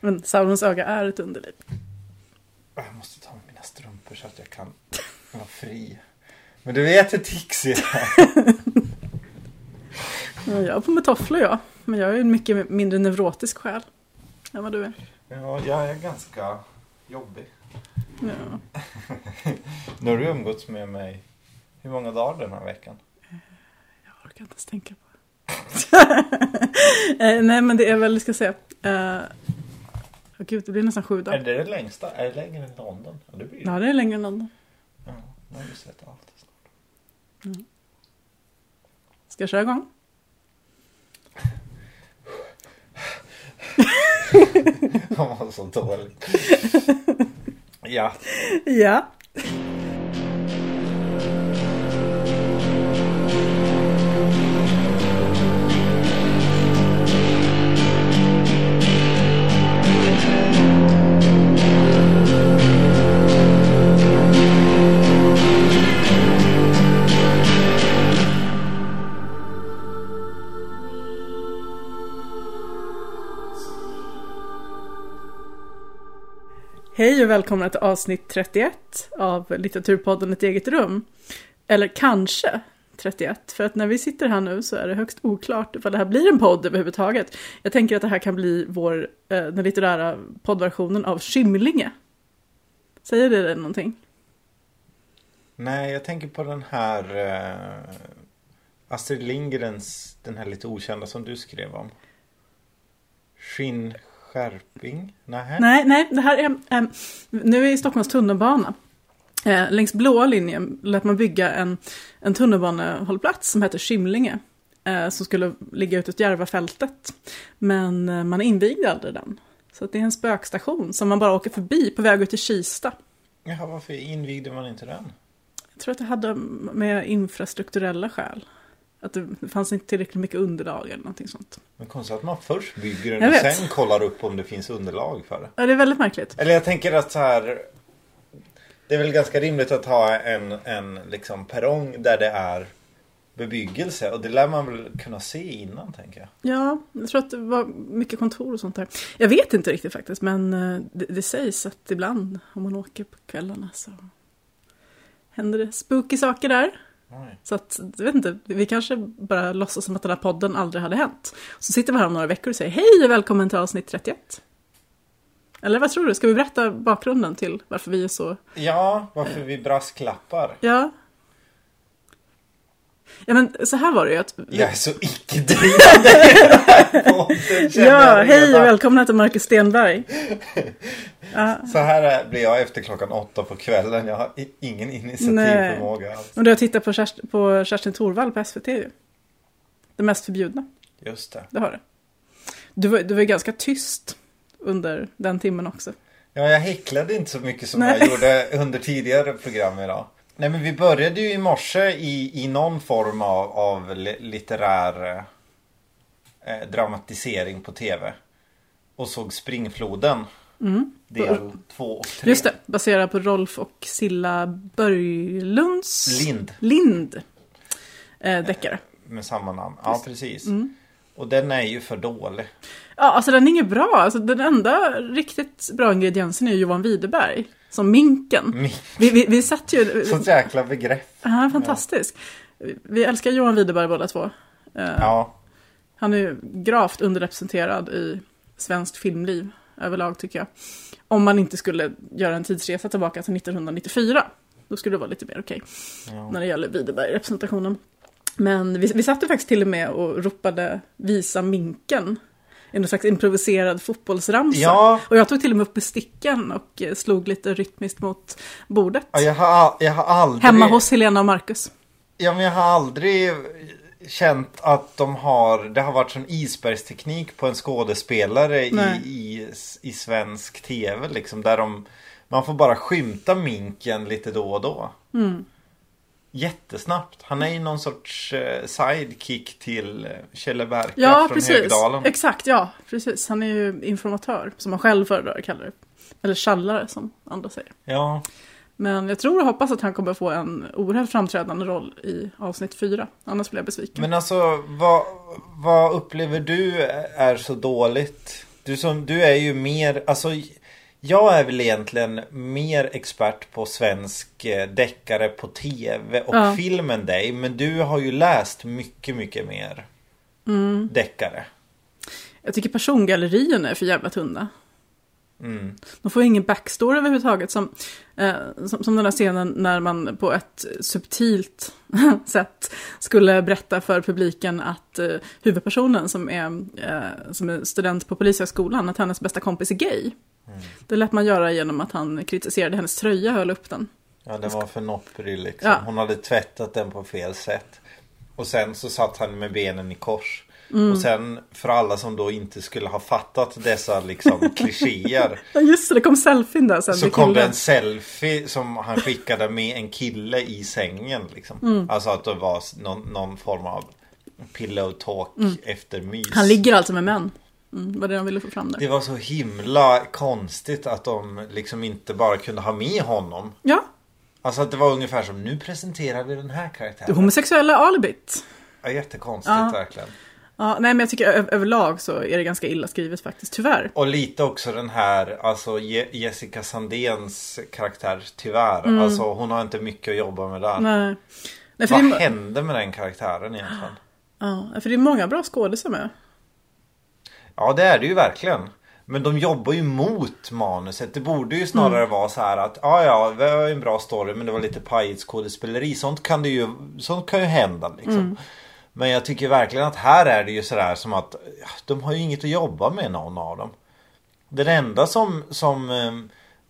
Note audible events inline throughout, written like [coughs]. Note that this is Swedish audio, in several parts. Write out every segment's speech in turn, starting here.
Men Saurons öga är ett underliv. Jag måste ta med mina strumpor så att jag kan vara fri. Men du vet hur Tixi är. Ja, Jag har på mig tofflor jag. Men jag är en mycket mindre neurotisk själ. Än vad du är. Ja, jag är ganska jobbig. Ja. Nu har du umgåtts med mig hur många dagar den här veckan? Jag orkar inte ens tänka på det. [laughs] Eh, Nej men det är väl, ska jag se. Uh, gud, det blir nästan sju Är dagar. det det längsta? Är det längre än London? Ja, det blir. Ja, det är längre än London. Ja, nu har vi sett allt snart. Ska jag köra igång? [laughs] Han var så dålig. [laughs] Ja, Ja. Hej och välkomna till avsnitt 31 av litteraturpodden Ett eget rum. Eller kanske 31, för att när vi sitter här nu så är det högst oklart ifall det här blir en podd överhuvudtaget. Jag tänker att det här kan bli vår, eh, den litterära poddversionen av Skymlinge. Säger det dig någonting? nej jag tänker på den här eh, Astrid Lindgrens, den här lite okända som du skrev om. Skinnskärping? Nej. Nej, nej, det här är... Eh, nu är i Stockholms tunnelbana. Eh, längs blåa linjen lät man bygga en, en tunnelbanehållplats som heter Skymlinge. Eh, som skulle ligga utåt Järvafältet. Men eh, man invigde aldrig den. Så det är en spökstation som man bara åker förbi på väg ut till Kista. Jaha, varför invigde man inte den? Jag tror att det hade med infrastrukturella skäl. Att det, fanns inte tillräckligt mycket underlag eller någonting sånt. Men konstigt att man först bygger den Jag och vet. sen kollar upp om det finns underlag för det. Ja, det är väldigt märkligt. Eller jag tänker att så här. Det är väl ganska rimligt att ha en, en liksom perrong där det är bebyggelse. Och det lär man väl kunna se innan tänker jag. Ja, jag tror att det var mycket kontor och sånt där. Jag vet inte riktigt faktiskt, men eh, det, det sägs att ibland om man åker på kvällarna så händer det spooky saker där. Oj. Så att, jag vet inte, vi kanske bara låtsas som att den här podden aldrig hade hänt. Så sitter vi här om några veckor och säger hej och välkommen till avsnitt 31. Eller vad tror du, ska vi berätta bakgrunden till varför vi är så... Ja, varför vi brasklappar. Ja. Ja men så här var det ju att... Jag är så icke-drivande Ja, hej och välkomna till Marcus Stenberg. [laughs] Så här är- blir jag efter klockan åtta på kvällen. Jag har ingen initiativförmåga alls. Och du har tittat på, Kerst, på Kerstin Thorvall på SVT ju. Det mest förbjudna, Just det. det har du. Du var, du var ganska tyst under den timmen också. Ja, jag häcklade inte så mycket som Nej. jag gjorde under tidigare program idag. Nej, men vi började ju i morse i, i någon form av, av li- litterär eh, dramatisering på tv. Och såg Springfloden. Del två och tre. Mm. Just det, baserad på Rolf och Silla Börjlunds... Lind. Lind. Eh, deckare. Med samma namn. Ja, precis. Mm. Och den är ju för dålig. Ja, alltså den är inget bra. Alltså, den enda riktigt bra ingrediensen är ju Johan Widerberg. Som Minken. Mink. Vi, vi, vi satt ju... Sånt jäkla begrepp. Ja, fantastisk. Vi älskar Johan Widerberg båda två. Eh, Ja. Han är ju gravt underrepresenterad i svenskt filmliv överlag tycker jag. Om man inte skulle göra en tidsresa tillbaka till 1994. Då skulle det vara lite mer okej ja. när det gäller Widerberg-representationen. Men vi, vi satt ju faktiskt till och med och ropade visa minken. Någon slags improviserad fotbollsramsa. Ja. Och jag tog till och med upp besticken och eh, slog lite rytmiskt mot bordet. Ja, Jag har, jag har aldrig... Hemma hos Helena och Marcus. Ja, men jag har aldrig känt att de har... Det har varit sån isbergsteknik på en skådespelare i, i, i svensk tv liksom. Där de... Man får bara skymta minken lite då och då. Mm. Jättesnabbt. Han är ju någon sorts eh, sidekick till eh, Kjelle Berka Ja, från precis. Högdalen. Exakt, ja. Precis. Han är ju informatör, som han själv föredrar att kalla det. Eller tjallare, som andra säger. Ja, Men jag tror och hoppas att han kommer få en oerhört framträdande roll i avsnitt fyra. Annars blir jag besviken. men alltså vad, vad upplever du är så dåligt? Du Du, som, du är ju mer, alltså jag är väl egentligen mer expert på svensk eh, deckare på tv och Ja. film än dig. Men du har ju läst mycket, mycket mer Mm. deckare. Jag tycker persongallerierna är för jävla tunna. Mm. De får ingen backstory överhuvudtaget. Som, eh, som, som den här scenen när man på ett subtilt [laughs] sätt skulle berätta för publiken att eh, huvudpersonen som är, eh, som är student på Polishögskolan, att hennes bästa kompis är gay. Det lät man göra genom att han kritiserade hennes tröja och höll upp den. Ja, den var för nopprig liksom. Ja. Hon hade tvättat den på fel sätt. Och sen så satt han med benen i kors. Mm. Och sen för alla som då inte skulle ha fattat dessa liksom [laughs] klichéer. Ja just det, det kom selfien där sen. Så kom det en selfie som han skickade med en kille i sängen. Liksom. Mm. Alltså att det var någon, någon form av pillow talk efter mys. Mm. Han ligger alltså med män. Mm, vad det de ville få fram där. Det var så himla konstigt att de liksom inte bara kunde ha med honom. Ja, Alltså att det var ungefär som nu presenterar vi den här det karaktären. homosexuella alibit. Ja, jättekonstigt Ja. verkligen. Ja, nej men jag tycker överlag så är det ganska illa skrivet faktiskt, tyvärr. Och lite också den här, alltså Je- Jessica Sandéns karaktär tyvärr. Alltså hon har inte mycket att jobba med där. Mm. Nej. Nej, Vad det hände med den karaktären egentligen? ja, för det är många bra skådisar med. Ja det är det ju verkligen. Men de jobbar ju mot manuset. Det borde ju snarare Mm. vara så här att ja ja, det var en bra story men det var lite pajigt skådespeleri. Sånt kan det ju, sånt kan ju hända liksom. Mm. Men jag tycker verkligen att här är det ju sådär som att de har ju inget att jobba med någon av dem. Den enda som, som eh,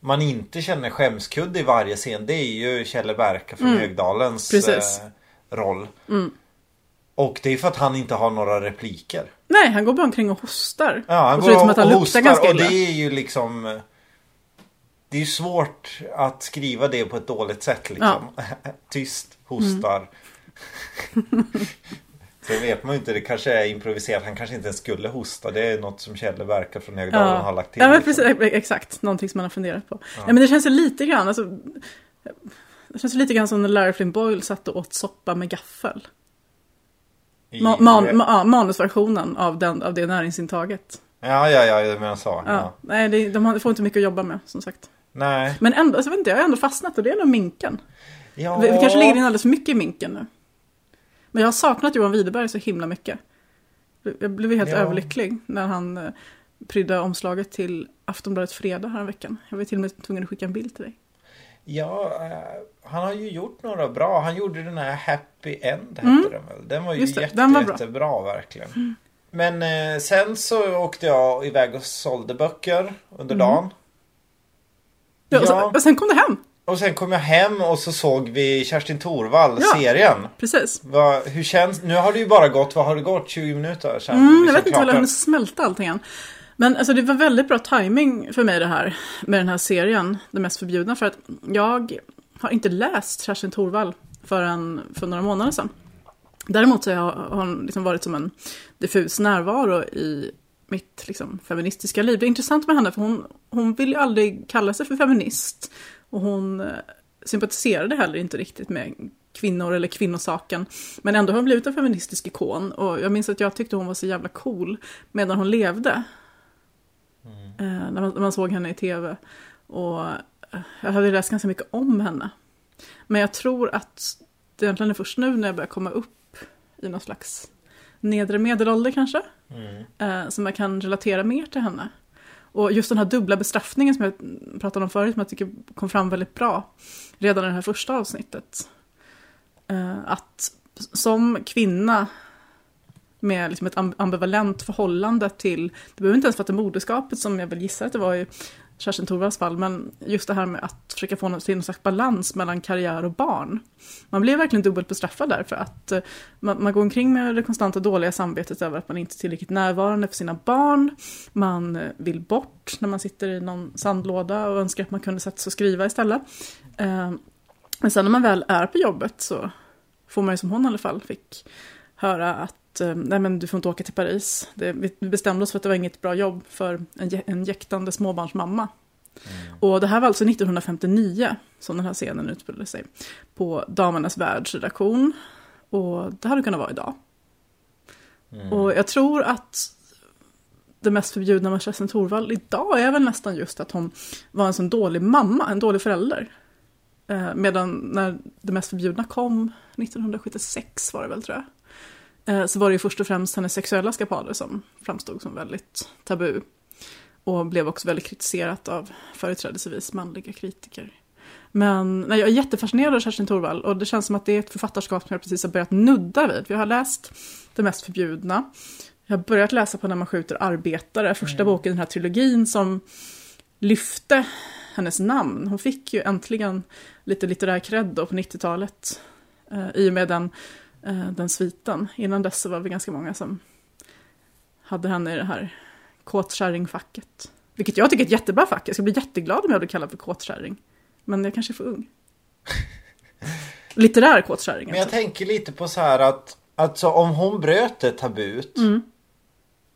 man inte känner skämskudde i varje scen det är ju Kjelle Berka från Högdalens Mm. Precis. eh, roll. Mm. Och det är för att han inte har några repliker. Nej, han går bara omkring och hostar. Ja, han och han och luktar hostar och det är ju liksom Det är ju svårt att skriva det på ett dåligt sätt liksom. [laughs] Tyst, hostar. [laughs] Sen vet man ju inte, det kanske är improviserat. Han kanske inte ens skulle hosta. Det är något som Kjelle verkar från Högdalen har lagt till. ja men liksom. precis, exakt. Någonting som man har funderat på. Ja. men det känns ju lite grann, alltså, det känns lite grann som när Larry Flynn Boyle satt och åt soppa med gaffel. I- Ma- man, ma- ja, manusversionen av, den, av det näringsintaget. Ja, ja, ja, det menar sa. Ja. Ja. Nej, det, de får inte mycket att jobba med, som sagt. Nej. Men ändå, alltså, jag vet inte, jag har ändå fastnat och det är nog minken. Ja. Vi, vi kanske ligger in alldeles för mycket i minken nu. Men jag har saknat Johan Widerberg så himla mycket. Jag blev helt Ja. överlycklig när han eh, prydde omslaget till Aftonbladet Fredag här veckan. Jag var till och med tvungen att skicka en bild till dig. Ja, eh, han har ju gjort några bra. Han gjorde den här Happy End hette den väl. Den var ju Mm. Jätte, den var bra. jättebra verkligen. Men eh, sen så åkte jag iväg och sålde böcker under Mm. dagen. Ja, och, sen, Ja. och sen kom det hem. Och sen kom jag hem och så såg vi Kerstin Thorvall, Ja. serien. Precis. Vad, hur känns, nu har det ju bara gått, vad har det gått? 20 minuter sen? Mm, jag vet inte om jag hunnit smälta allting än. Men alltså, det var väldigt bra timing för mig det här med den här serien, Det mest förbjudna. För att jag har inte läst Kerstin Thorvall förrän för några månader sedan. Däremot så har hon liksom varit som en diffus närvaro i mitt liksom, feministiska liv. Det är intressant med henne för hon, hon vill ju aldrig kalla sig för feminist. Och hon eh, sympatiserade heller inte riktigt med kvinnor eller kvinnosaken. Men ändå har hon blivit en feministisk ikon. Och jag minns att jag tyckte hon var så jävla cool medan hon levde. Eh, när, man, när man såg henne i tv. Och eh, jag hade läst ganska mycket om henne. Men jag tror att det egentligen är först nu när jag börjar komma upp i någon slags nedre medelålder kanske. Mm. Eh, som jag kan relatera mer till henne. Och just den här dubbla bestraffningen som jag pratade om förut, som jag tycker kom fram väldigt bra redan i det här första avsnittet. Eh, att som kvinna med liksom ett ambivalent förhållande till, det behöver inte ens vara till moderskapet som jag väl gissar att det var i Kerstin Thorvalls fall, men just det här med att försöka få någon, till någon slags balans mellan karriär och barn. Man blir verkligen dubbelt bestraffad där för att eh, man, man går omkring med det konstanta dåliga samvetet över att man inte är tillräckligt närvarande för sina barn. Man eh, vill bort när man sitter i någon sandlåda och önskar att man kunde sätta sig och skriva istället. Ehm, men sen när man väl är på jobbet så får man ju som hon i alla fall fick höra att nej men du får inte åka till Paris. Det, vi bestämde oss för att det var inget bra jobb för en, en jäktande småbarnsmamma. Och det här var alltså 1959 som den här scenen utspelade sig. På Damernas Världsredaktion. Och det hade kunnat vara idag. Och jag tror att det mest förbjudna med Kerstin Thorvall idag är väl nästan just att hon var en sån dålig mamma, en dålig förälder. Eh, medan när det mest förbjudna kom, 1976 var det väl tror jag, eh, så var det ju först och främst hennes sexuella skapader som framstod som väldigt tabu. Och blev också väldigt kritiserat av företrädesvis manliga kritiker. Men nej, jag är jättefascinerad av Kerstin Thorvall och det känns som att det är ett författarskap som jag precis har börjat nudda vid. Vi har läst Det mest förbjudna. Jag har börjat läsa på När man skjuter arbetare, första mm. boken i den här trilogin som lyfte hennes namn. Hon fick ju äntligen lite litterär cred på 90-talet eh, i och med den, eh, den sviten. Innan dess så var vi ganska många som hade henne i det här kåtkärringfacket. Vilket jag tycker är ett jättebra fack. Jag ska bli jätteglad om jag blir kallad för kåtkärring. Men jag kanske är för ung. Litterär kåtkärring. Men jag alltså. tänker lite på så här att Alltså om hon bröt det tabut mm.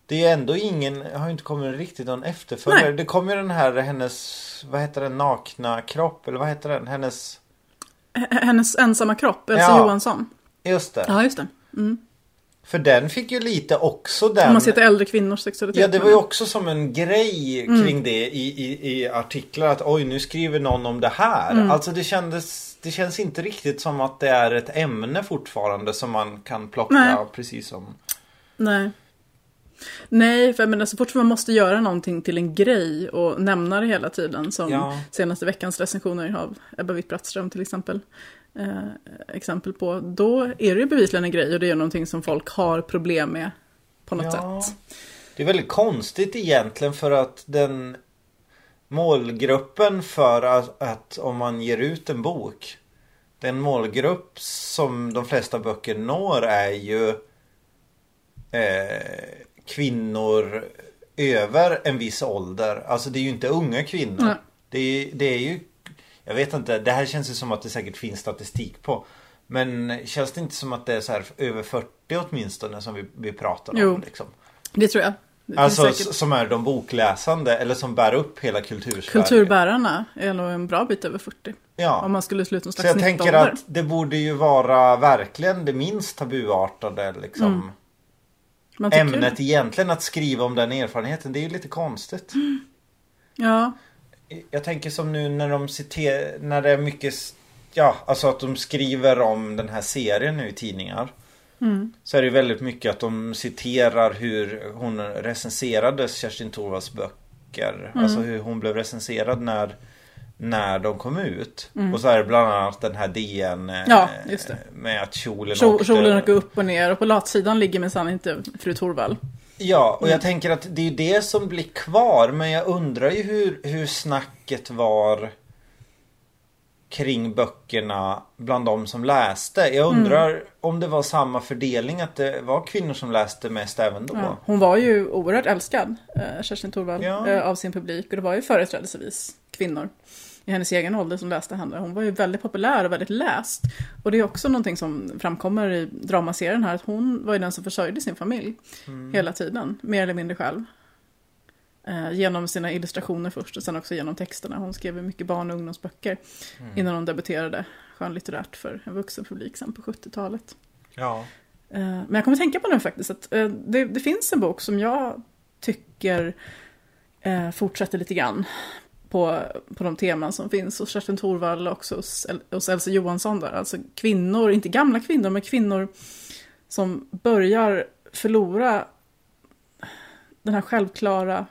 Det är ändå ingen, har inte kommit riktigt någon efterföljare. Nej. Det kom ju den här hennes, vad heter den, nakna kropp eller vad heter den? Hennes... H hennes ensamma kropp, Elsa ja, Johansson. Just det. Ja, just det. Mm. För den fick ju lite också den... Om man ser till äldre kvinnors sexualitet. Ja, det var ju också som en grej mm. kring det i, i, i artiklar. Att oj, nu skriver någon om det här. Mm. Alltså det kändes... Det känns inte riktigt som att det är ett ämne fortfarande som man kan plocka Nej. precis som... Nej. Nej, för menar, så fort man måste göra någonting till en grej och nämna det hela tiden, som ja. senaste veckans recensioner av Ebba Witt-Brattström till exempel, eh, exempel på, då är det ju bevisligen en grej och det är någonting som folk har problem med på något ja. sätt. Det är väldigt konstigt egentligen för att den målgruppen för att, att om man ger ut en bok den målgrupp som de flesta böcker når är ju eh, kvinnor över en viss ålder. Alltså det är ju inte unga kvinnor. Det är, det är ju Jag vet inte, det här känns ju som att det säkert finns statistik på. Men känns det inte som att det är så här över 40 åtminstone som vi, vi pratar om? Jo, liksom? det tror jag. Det alltså som är de bokläsande eller som bär upp hela kultursverige. Kulturbärarna är nog en bra bit över 40. Ja. Om man skulle sluta någon slags Så jag tänker att det borde ju vara verkligen det minst tabuartade liksom. Mm ämnet egentligen att skriva om den erfarenheten. Det är ju lite konstigt. Mm. Ja. Jag tänker som nu när de citerar, när det är mycket, ja alltså att de skriver om den här serien nu i tidningar. Mm. Så är det väldigt mycket att de citerar hur hon recenserades Kerstin Thorvalds böcker. Mm. Alltså hur hon blev recenserad när när de kom ut. Mm. Och så är det bland annat den här DN eh, ja, det. med att kjolen Kjol, åkte... Kjolen åker upp och ner och på latsidan ligger minsann inte fru Torvall. Ja, och jag mm. tänker att det är det som blir kvar. Men jag undrar ju hur, hur snacket var kring böckerna bland de som läste. Jag undrar mm. om det var samma fördelning att det var kvinnor som läste mest även då. Ja, hon var ju oerhört älskad, eh, Kerstin Thorvall, ja. eh, av sin publik. Och det var ju företrädesvis kvinnor i hennes egen ålder som läste henne. Hon var ju väldigt populär och väldigt läst. Och det är också någonting som framkommer i dramaserien här, att hon var ju den som försörjde sin familj mm. hela tiden, mer eller mindre själv. Eh, genom sina illustrationer först och sen också genom texterna. Hon skrev mycket barn och ungdomsböcker mm. innan hon debuterade skönlitterärt för en vuxen publik sen på 70-talet. Ja. Eh, men jag kommer tänka på nu faktiskt att eh, det, det finns en bok som jag tycker eh, fortsätter lite grann på, på de teman som finns hos Kerstin Thorvall och också hos, hos Elsa Johansson där. Alltså kvinnor, inte gamla kvinnor, men kvinnor som börjar förlora den här självklara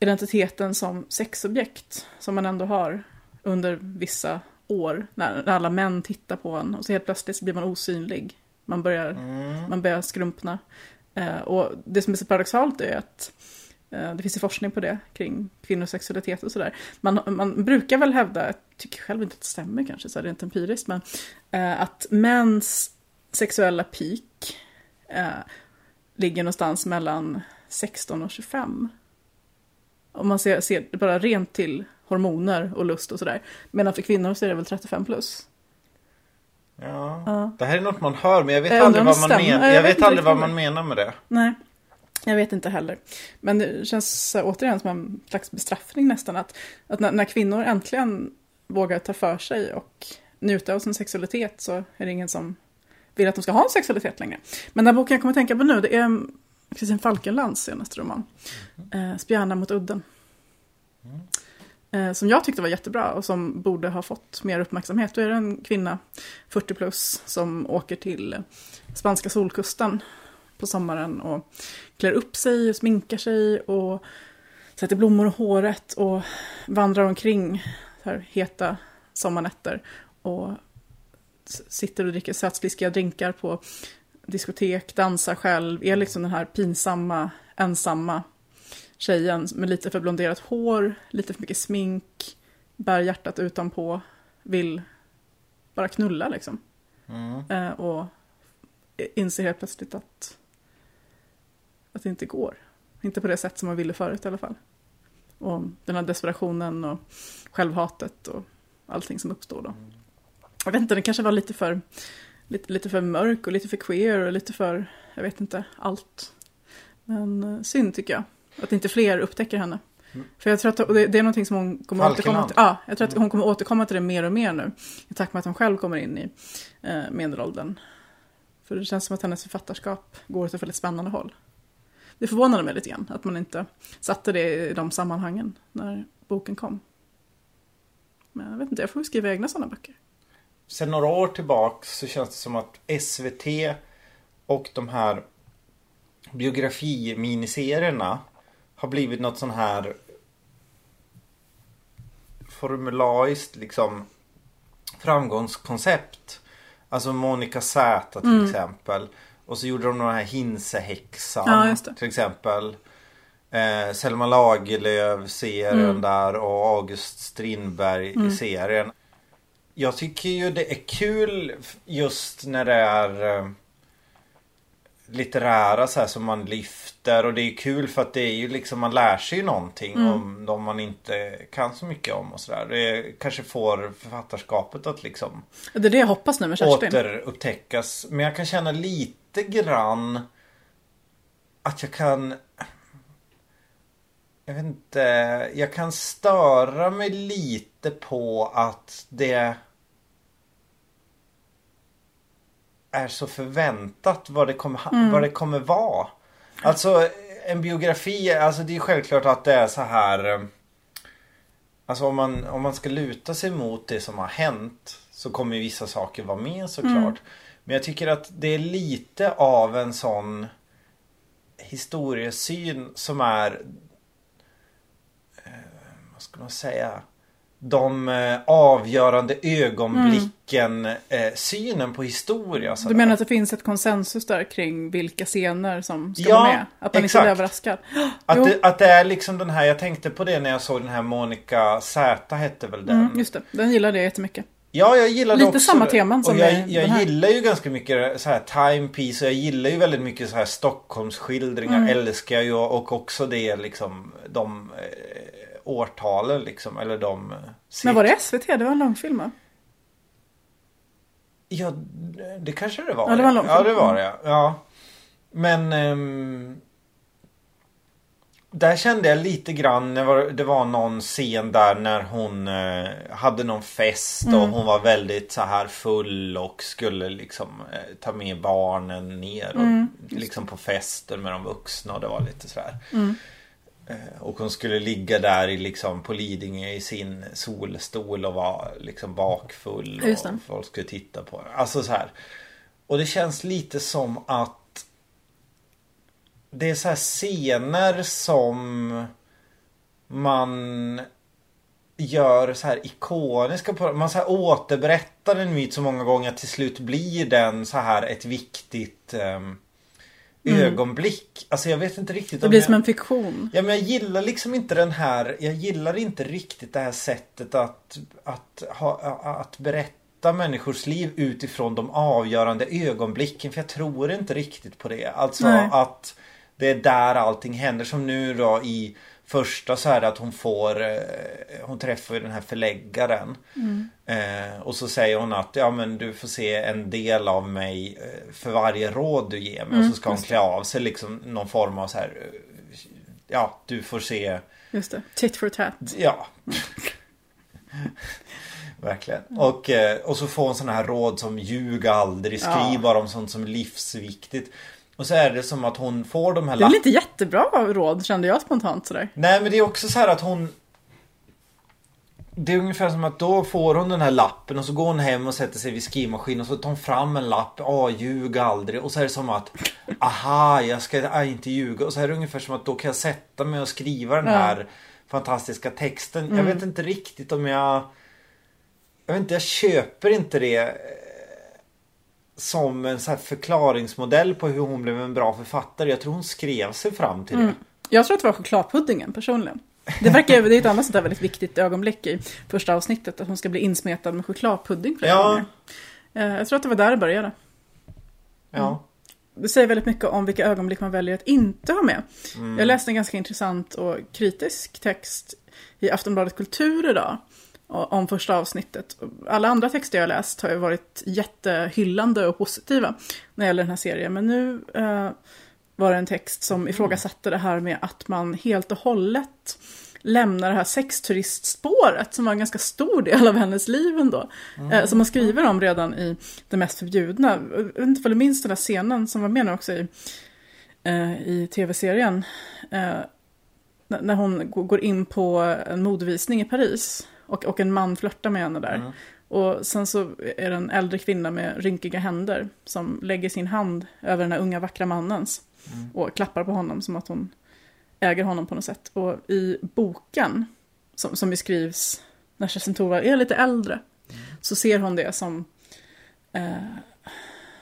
identiteten som sexobjekt som man ändå har under vissa år när, när alla män tittar på en och så helt plötsligt blir man osynlig. Man börjar, mm. man börjar skrumpna. Eh, och det som är så paradoxalt är att det finns ju forskning på det kring kvinnors sexualitet och sådär. Man, man brukar väl hävda, jag tycker själv inte att det stämmer kanske så rent empiriskt, men eh, att mäns sexuella peak eh, ligger någonstans mellan 16 och 25. Om man ser, ser bara rent till hormoner och lust och sådär. Medan för kvinnor så är det väl 35 plus. Ja, ja. det här är något man hör men jag vet jag aldrig, vad man, men, jag, jag vet aldrig vad man menar med det. Nej. Jag vet inte heller. Men det känns återigen som en slags bestraffning nästan. Att, att när, när, kvinnor äntligen vågar ta för sig och njuta av sin sexualitet så är det ingen som vill att de ska ha en sexualitet längre. Men den boken jag kommer att tänka på nu, det är Kristin Falkenlands senaste roman. Eh, Spjärna mot udden. Eh, som jag tyckte var jättebra och som borde ha fått mer uppmärksamhet. Då är det en kvinna, 40 plus, som åker till spanska solkusten på sommaren och klär upp sig och sminkar sig och sätter blommor i håret och vandrar omkring här heta sommarnätter och sitter och dricker sötsliskiga drinkar på diskotek, dansar själv, är liksom den här pinsamma, ensamma tjejen med lite för blonderat hår, lite för mycket smink, bär hjärtat utanpå, vill bara knulla liksom. Mm. Eh, och inser helt plötsligt att, att det inte går. Inte på det sätt som man ville förut i alla fall. Och den här desperationen och självhatet och allting som uppstår då. Jag vet inte, den kanske var lite för, lite, lite för mörk och lite för queer och lite för, jag vet inte, allt. Men eh, synd tycker jag. Att inte fler upptäcker henne. För jag tror att det, det är någonting som hon kommer återkomma Falkenland. till. Ja, jag tror att hon kommer återkomma till det mer och mer nu. I takt med att hon själv kommer in i eh, medelåldern. För det känns som att hennes författarskap går åt ett väldigt spännande håll. Det förvånade mig lite grann att man inte satte det i de sammanhangen när boken kom. Men jag vet inte, jag får skriva egna sådana böcker. Sen några år tillbaks så känns det som att SVT och de här biografiminiserierna har blivit något sån här formulariskt liksom framgångskoncept. Alltså Monica Z till exempel. Och så gjorde de den här Hinsehäxan Ja, just det. till exempel. Eh, Selma Lagerlöf-serien där och August Strindberg-serien. Jag tycker ju det är kul just när det är eh, litterära så här som man lyfter och det är kul för att det är ju liksom man lär sig ju någonting om de man inte kan så mycket om och sådär. Det kanske får författarskapet att liksom Det är det jag hoppas nu med Kerstin. återupptäckas. Men jag kan känna lite grann att jag kan jag vet inte, jag kan störa mig lite på att det är så förväntat vad det kommer, ha- vad det kommer vara. Alltså en biografi, alltså det är självklart att det är så här eh, Alltså om man, om man ska luta sig mot det som har hänt så kommer ju vissa saker vara med såklart. Men jag tycker att det är lite av en sån historiesyn som är eh, vad ska man säga de eh, avgörande ögonblicken eh, synen på historia. Du sådär. menar att det finns ett konsensus där kring vilka scener som ska Ja, vara med? Att man inte exakt. blir överraskad? [gasps] Att det, att det är liksom den här, jag tänkte på det när jag såg den här Monica Z hette väl den. Mm, just det, den gillade jag jättemycket. Ja, jag gillar det Lite också. samma teman som och jag, jag den här. gillar ju ganska mycket så här timepiece och jag gillar ju väldigt mycket så här Stockholmsskildringar Mm. älskar jag ju och också det liksom de eh, årtalen liksom eller de eh, Men var det SVT? Det var en långfilm va? Ja, det kanske det var. Ja, det var en lång Ja, det var det ja. ja. Men ehm, där kände jag lite grann, det var, det var någon scen där när hon eh, hade någon fest och Mm. hon var väldigt så här full och skulle liksom eh, ta med barnen ner och Mm, liksom på festen med de vuxna och det var lite så här. Mm. Eh, Och hon skulle ligga där i liksom på Lidingö i sin solstol och vara liksom bakfull och folk skulle titta på henne. Alltså så här. Och det känns lite som att det är så här scener som man gör så här ikoniska på Man så här återberättar en myt så många gånger att till slut blir den så här ett viktigt ögonblick. Alltså jag vet inte riktigt Mm. Det blir jag... som en fiktion. Ja men jag gillar liksom inte den här, jag gillar inte riktigt det här sättet att, att, ha, att berätta människors liv utifrån de avgörande ögonblicken. För jag tror inte riktigt på det. Alltså Nej. att det är där allting händer. Som nu då i första så är det att hon får, eh, hon träffar ju den här förläggaren. Eh, och så säger hon att ja men du får se en del av mig eh, för varje råd du ger mig. och så ska hon klä av sig liksom någon form av så här Ja, du får se Just det, tit for tat. Ja. [laughs] Verkligen. Och, eh, och så får hon sådana här råd som ljug aldrig, skriv Ja. bara om sånt som är livsviktigt. Och så är det som att hon får de här Det är väl inte jättebra råd kände jag spontant sådär. Nej men det är också så här att hon Det är ungefär som att då får hon den här lappen och så går hon hem och sätter sig vid skrivmaskinen och så tar hon fram en lapp. Ja, ljug aldrig. Och så är det som att Aha, jag ska inte ljuga. Och så är det ungefär som att då kan jag sätta mig och skriva den här fantastiska texten. Jag vet inte riktigt om jag Jag vet inte, jag köper inte det som en så förklaringsmodell på hur hon blev en bra författare. Jag tror hon skrev sig fram till det. Jag tror att det var chokladpuddingen personligen. Det verkar det är ett annat sånt där väldigt viktigt ögonblick i första avsnittet. Att hon ska bli insmetad med chokladpudding flera Ja. gånger. Eh, Jag tror att det var där det började. Ja. Det säger väldigt mycket om vilka ögonblick man väljer att inte ha med. Jag läste en ganska intressant och kritisk text i Aftonbladet Kultur idag. Om första avsnittet. Alla andra texter jag läst har ju varit jättehyllande och positiva när det gäller den här serien. Men nu eh, var det en text som ifrågasatte det här med att man helt och hållet lämnar det här sexturistspåret som var en ganska stor del av hennes liv ändå. Eh, som man skriver om redan i Det mest förbjudna. Jag vet inte om du minns den här scenen som var med nu också i, eh, i tv-serien. Eh, när hon går in på en modevisning i Paris och, och en man flörtar med henne där. Och sen så är det en äldre kvinna med rynkiga händer som lägger sin hand över den här unga vackra mannens och klappar på honom som att hon äger honom på något sätt. Och i boken, som, som beskrivs när Kerstin Thorvall är lite äldre, så ser hon det som eh,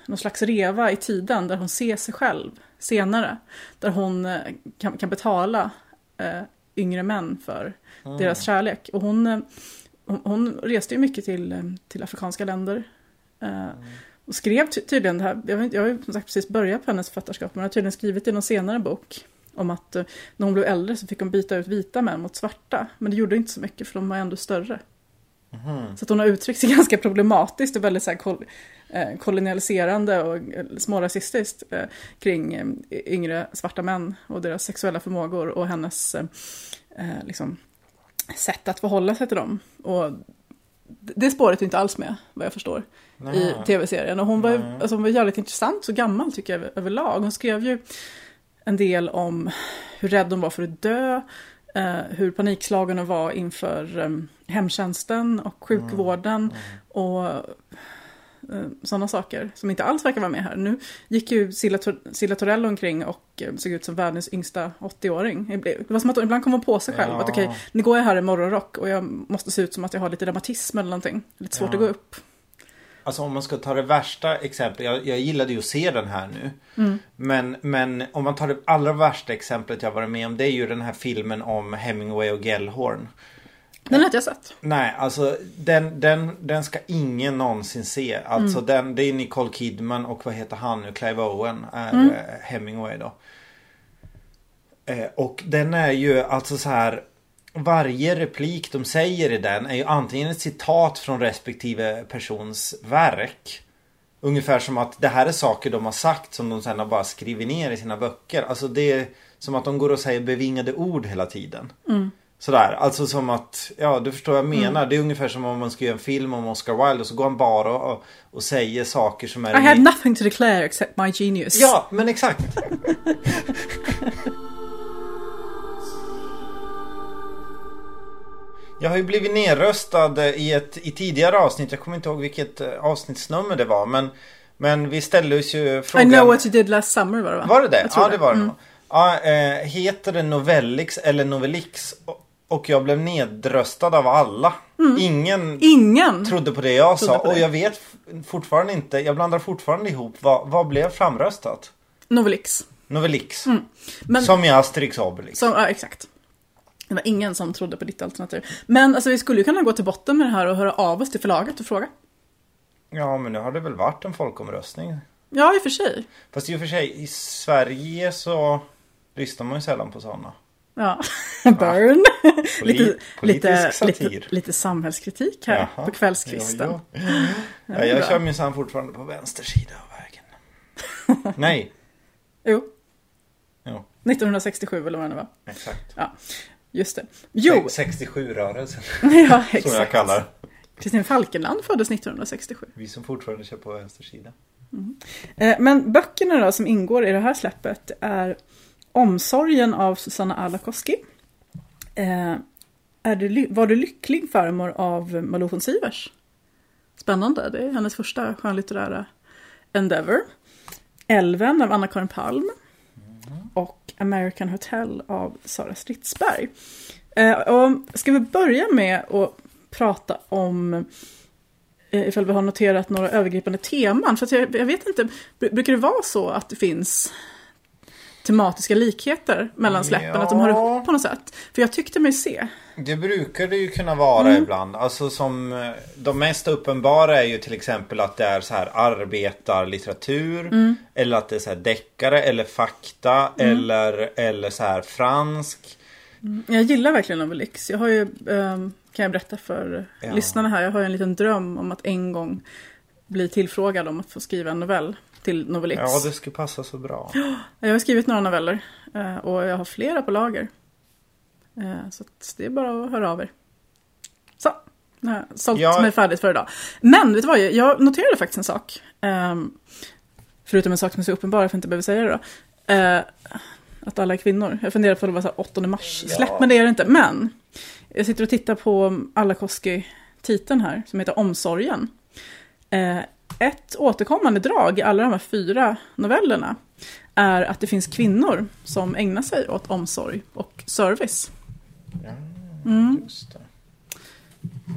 någon slags reva i tiden där hon ser sig själv senare. Där hon eh, kan, kan betala eh, yngre män för deras kärlek. Och hon, eh, hon, hon reste ju mycket till, eh, till afrikanska länder. Eh, och skrev ty- tydligen det här, jag, vet, jag har ju som sagt precis börjat på hennes författarskap, men har tydligen skrivit i någon senare bok om att när hon blev äldre så fick hon byta ut vita män mot svarta. Men det gjorde inte så mycket för de var ändå större. Så att hon har uttryckt sig [laughs] ganska problematiskt och väldigt så här kolonialiserande och eh, smårasistiskt eh, kring eh, yngre svarta män och deras sexuella förmågor och hennes eh, eh, liksom, sätt att förhålla sig till dem. Och det spåret är inte alls med, vad jag förstår, i Nej. tv-serien. Och hon var, ju- alltså, hon var jävligt intressant, så gammal tycker jag över- överlag. Hon skrev ju en del om hur rädd hon var för att dö, eh, hur panikslagen hon var inför eh, hemtjänsten och sjukvården och eh, sådana saker som inte alls verkar vara med här. Nu gick ju Silla, Tor- Silla Torell omkring och eh, såg ut som världens yngsta 80-åring. Det var som att ibland kom hon på sig själv Ja. att okej, nu går jag här i morgonrock och jag måste se ut som att jag har lite reumatism eller någonting. Lite svårt Ja. att gå upp. Alltså om man ska ta det värsta exemplet. Jag, jag gillade ju att se den här nu. Mm. Men, men om man tar det allra värsta exemplet jag varit med om. Det är ju den här filmen om Hemingway och Gellhorn. Den har inte jag sett. Nej, alltså den, den, den ska ingen någonsin se. Alltså Mm. den, det är Nicole Kidman och vad heter han nu? Clive Owen är Mm. eh, Hemingway då. Eh, och den är ju alltså så här. Varje replik de säger i den är ju antingen ett citat från respektive persons verk. Ungefär som att det här är saker de har sagt som de sen har bara skrivit ner i sina böcker. Alltså det är som att de går och säger bevingade ord hela tiden. Sådär, alltså som att, ja du förstår vad jag menar. Det är ungefär som om man ska göra en film om Oscar Wilde och så går han bara och, och säger saker som är... I had nothing to declare except my genius. Ja, men exakt. [laughs] Jag har ju blivit nerröstad i ett i tidigare avsnitt. Jag kommer inte ihåg vilket eh, avsnittsnummer det var. Men, men vi ställde oss ju I frågan. know what you did last summer var det va? Var det det? Ja, det var det Mm. Ja, eh, heter det Novellix eller Novellix? Och- Och jag blev nedröstad av alla. Ingen Ingen! trodde på det jag sa. det. Och jag vet fortfarande inte. Jag blandar fortfarande ihop. Vad, vad blev framröstat? Novelix. Novellix. Mm. Men, Som i Asterix Obelix. som, ja, exakt. Det var ingen som trodde på ditt alternativ. Men alltså, vi skulle ju kunna gå till botten med det här och höra av oss till förlaget och fråga. Ja, men nu har det väl varit en folkomröstning. Ja, i och för sig. Fast i och för sig, i Sverige så lyssnar man ju sällan på sådana. Ja, burn. politisk lite, satir. lite, lite samhällskritik här Jaha. på kvällskvisten. Jo. Ja, Ja, jag kör minsann fortfarande på vänster sida av vägen. [laughs] Nej, Jo, jo, 1967 eller vad det var. exakt. Ja, just det. Jo, 67-rörelsen, [laughs] ja som jag exakt. kallar. Kristin Falkenland föddes 1967. Vi som fortfarande kör på vänster sida. Eh, Men böckerna då som ingår i det här släppet är Omsorgen av Susanna Alakoski. Eh, är du, var du lycklig farmor av Malou von Sivers? Spännande, det är hennes första skönlitterära endeavor. Älven av Anna-Karin Palm. Och American Hotel av Sara Stridsberg. Eh, och ska vi börja med att prata om eh, ifall vi har noterat några övergripande teman. För att jag, jag vet inte, brukar det vara så att det finns tematiska likheter mellan släppen? Att de Ja. ihop på något sätt? För jag tyckte mig se. Det brukar det ju kunna vara Mm. ibland. Alltså som eh, de mest uppenbara är ju till exempel att det är så här arbetarlitteratur. Mm. Eller att det är så här deckare eller fakta eller, eller så här fransk. Jag gillar verkligen Novelix. Jag har ju, ehm, kan jag berätta för Ja. lyssnarna här, jag har ju en liten dröm om att en gång bli tillfrågad om att få skriva en novell till Novelix. Ja, det skulle passa så bra. [gasps] Jag har skrivit några noveller eh, och jag har flera på lager. Eh, Så att det är bara att höra av er. Så, nu har jag sålt Ja. mig färdigt för idag. Men vet du vad, jag noterade faktiskt en sak. Ehm, Förutom en sak som är så uppenbar, jag får inte behöva säga det då. Eh, Att alla är kvinnor. Jag funderar på att det var så här 8 mars Ja. släpp, men det är det inte. Men jag sitter och tittar på Alakoski-titeln här, som heter Omsorgen. Eh, Ett återkommande drag i alla de här fyra novellerna är att det finns kvinnor som ägnar sig åt omsorg och service. Mm.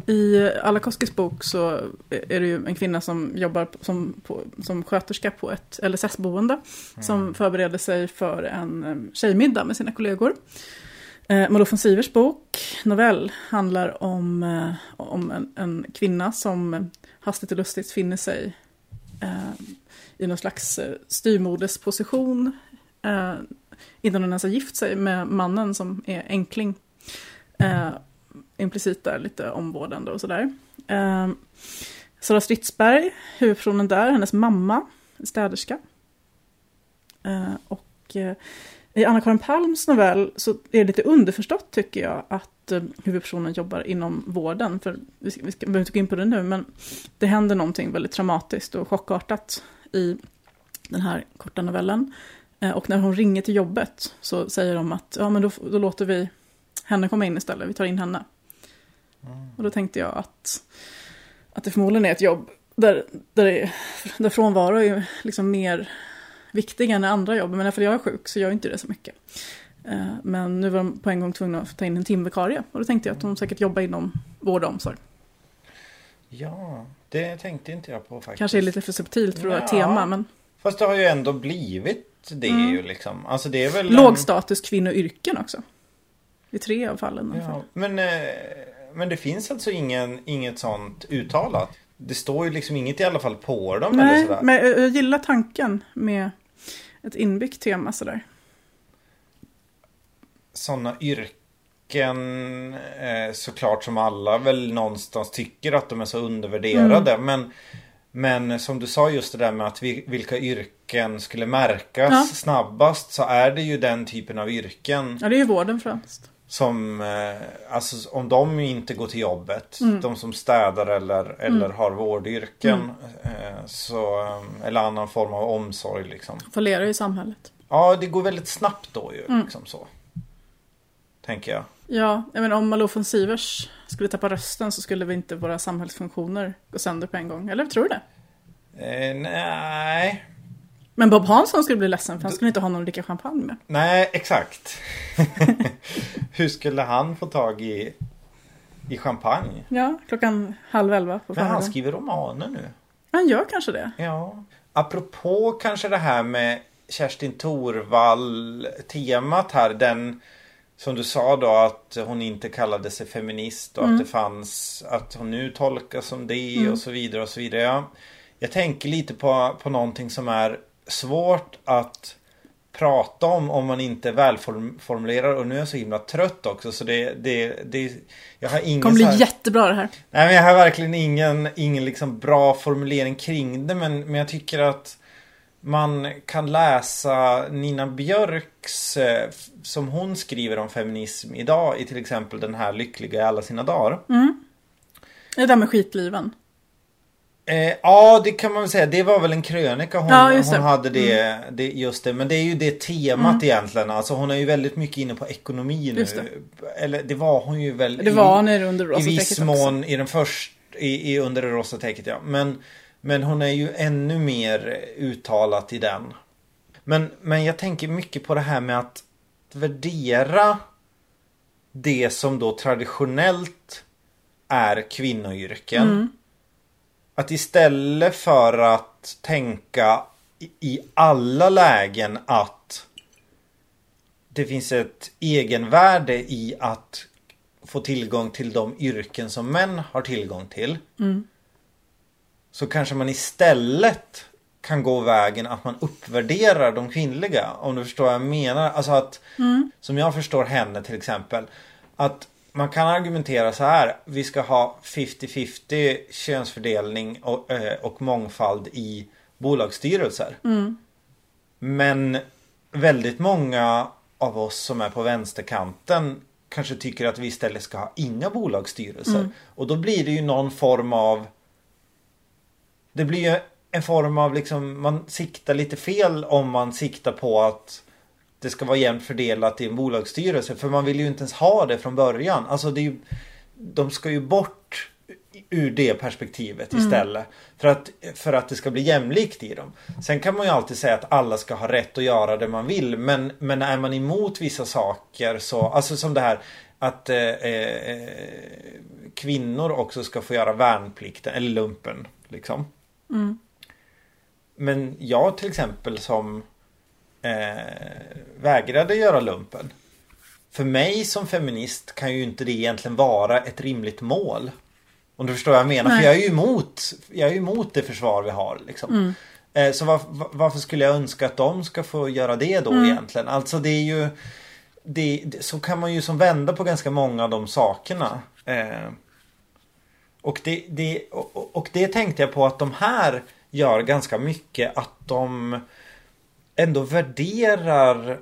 I Alakoskis bok så är det ju en kvinna som jobbar som, på, som sköterska på ett LSS-boende. Som förbereder sig för en tjejmiddag med sina kollegor. Eh, Malou von Sivers bok, novell, handlar om, eh, om en, en kvinna som hastigt och lustigt finner sig eh, i någon slags styrmodersposition styrmodesposition eh, innan hon ens har gift sig med mannen som är enkling. Eh, implicit där lite omvårdande och sådär. Eh, Sara Stridsberg, huvudpersonen där, hennes mamma, städerska. Eh, och eh, i Anna-Karin Palms novell så är det lite underförstått tycker jag att eh, huvudpersonen jobbar inom vården. För vi, ska, vi ska, behöver inte gå in på det nu men det händer någonting väldigt traumatiskt och chockartat i den här korta novellen. Eh, och när hon ringer till jobbet så säger de att ja, men då, då låter vi henne komma in istället, vi tar in henne. Och då tänkte jag att, att det förmodligen är ett jobb där, där, det, där frånvaro är liksom mer viktig än andra jobb. Men för jag är sjuk så gör inte det så mycket. Eh, Men nu var de på en gång tvungna att ta in en timvikarie. Och då tänkte jag att de säkert jobbar inom vård och omsorg. Ja, det tänkte inte jag på faktiskt. Kanske är lite för subtilt för att vara ett tema, men Fast det har ju ändå blivit det ju liksom. Alltså det är väl... en- låg status kvinnoyrken också. I tre av fallen. Ja, men, eh, men det finns alltså ingen, inget sånt uttalat. Det står ju liksom inget i alla fall på dem eller Nej, sådär. men jag jag gillar tanken med ett inbyggt tema sådär. Sådana yrken eh, såklart som alla väl någonstans tycker att de är så undervärderade. Mm. Men, men som du sa just det där med att vi, vilka yrken skulle märkas Ja. snabbast. Så är det ju den typen av yrken. Ja, det är ju vården främst. Som, eh, alltså om de inte går till jobbet, Mm. de som städar eller, eller har vårdyrken. Eh, så, eh, eller annan form av omsorg liksom. Fallerar i samhället. Ja, det går väldigt snabbt då ju. Mm. Liksom så. Tänker jag. Ja, jag menar, om Malou von Sivers skulle tappa rösten så skulle vi inte våra samhällsfunktioner gå sönder på en gång. Eller tror du det? Eh, nej. Men Bob Hansson skulle bli ledsen för han skulle inte ha någon att dricka champagne med. Nej, exakt. [laughs] Hur skulle han få tag i, i champagne? Ja, klockan halv elva på För han förmiddagen. skriver romaner nu. Han gör kanske det. Ja. Apropå kanske det här med Kerstin Thorvall temat här. Den som du sa då att hon inte kallade sig feminist och Mm. att det fanns att hon nu tolkas som det och så vidare och så vidare. Ja, jag tänker lite på, på någonting som är svårt att prata om om man inte välformulerar och nu är jag så himla trött också så det, det, det jag har ingen Det kommer bli här- jättebra det här. Nej men jag har verkligen ingen, ingen liksom bra formulering kring det men, men jag tycker att man kan läsa Nina Björks eh, som hon skriver om feminism idag i till exempel den här Lyckliga i alla sina dagar. Det där med skitliven. Eh, ja, det kan man väl säga. Det var väl en krönika hon, Ja, hon hade det, det. Just det. Men det är ju det temat Mm. egentligen. Alltså hon är ju väldigt mycket inne på ekonomi nu. Just det. Eller det var hon ju väl. Det var när under i viss mån i den första, i, i under det rosa täcket ja. Men, men hon är ju ännu mer uttalat i den. Men, men jag tänker mycket på det här med att värdera det som då traditionellt är kvinnoyrken. Mm. Att istället för att tänka i, alla lägen att det finns ett egenvärde i att få tillgång till de yrken som män har tillgång till. Mm. Så kanske man istället kan gå vägen att man uppvärderar de kvinnliga. Om du förstår vad jag menar. Alltså att, som jag förstår henne till exempel. Att man kan argumentera så här. Vi ska ha 50-50 könsfördelning och, eh, och mångfald i bolagsstyrelser. Men väldigt många av oss som är på vänsterkanten kanske tycker att vi istället ska ha inga bolagsstyrelser. Och då blir det ju någon form av Det blir ju en form av liksom man siktar lite fel om man siktar på att det ska vara jämnt fördelat i en bolagsstyrelse. För man vill ju inte ens ha det från början. Alltså det är ju, de ska ju bort ur det perspektivet istället. För, att, för att det ska bli jämlikt i dem. Sen kan man ju alltid säga att alla ska ha rätt att göra det man vill. Men, men är man emot vissa saker så, alltså som det här att eh, eh, kvinnor också ska få göra värnplikten eller lumpen. Liksom. Men jag till exempel som eh, vägrade göra lumpen. För mig som feminist kan ju inte det egentligen vara ett rimligt mål. Om du förstår vad jag menar. Nej. För jag är ju emot, jag är ju emot det försvar vi har. Liksom. Eh, så varf- va- varför skulle jag önska att de ska få göra det då egentligen? Alltså det är ju det, det, Så kan man ju som vända på ganska många av de sakerna. Eh, och, det, det, och- och det tänkte jag på att de här gör ganska mycket att de ändå värderar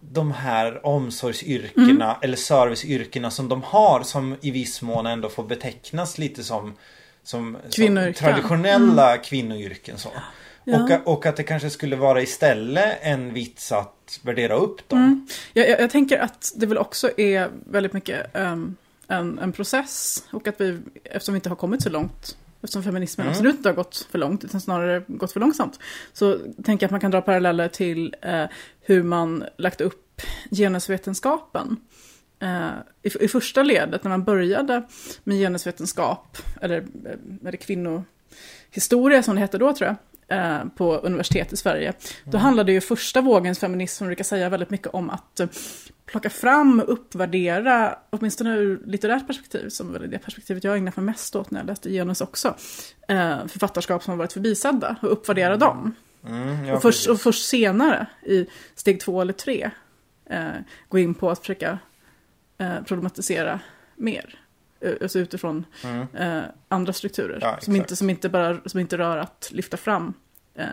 de här omsorgsyrkena eller serviceyrkena som de har som i viss mån ändå får betecknas lite som, som, som traditionella kvinnoyrken. Så. Ja. Och, och att det kanske skulle vara istället en vits att värdera upp dem. Jag, jag, jag tänker att det väl också är väldigt mycket ehm, en, en process och att vi, eftersom vi inte har kommit så långt, eftersom feminismen Mm. absolut inte har gått för långt, utan snarare gått för långsamt, så tänker jag att man kan dra paralleller till eh, hur man lagt upp genusvetenskapen. Eh, i, I första ledet, när man började med genusvetenskap, eller eh, med det kvinnohistoria som det hette då tror jag, eh, på universitet i Sverige. Då handlade ju första vågens feminism, som brukar säga väldigt mycket om att eh, plocka fram och uppvärdera, åtminstone ur litterärt perspektiv, som väl är det perspektivet jag ägnar mig mest åt när jag läste genus också, eh, författarskap som har varit förbisedda och uppvärdera dem. Mm, ja, och, först, och först senare, i steg två eller tre, eh, gå in på att försöka eh, problematisera mer. Eh, Alltså utifrån Mm. eh, andra strukturer. Ja, som, inte, som, inte bara, som inte rör att lyfta fram eh,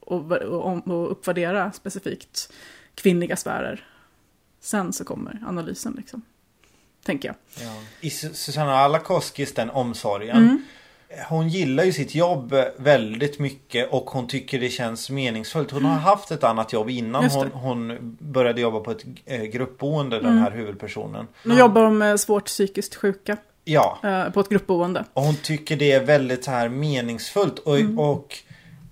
och, och, och uppvärdera specifikt kvinnliga sfärer. Sen så kommer analysen liksom. Tänker jag. Ja. I Su- Susanna Alakoskis, den omsorgen. Mm. Hon gillar ju sitt jobb väldigt mycket och hon tycker det känns meningsfullt. Hon har haft ett annat jobb innan hon, hon började jobba på ett eh, gruppboende, den här huvudpersonen. Nu jobbar de med svårt psykiskt sjuka Ja, eh, på ett gruppboende. och hon tycker det är väldigt här meningsfullt. Och, och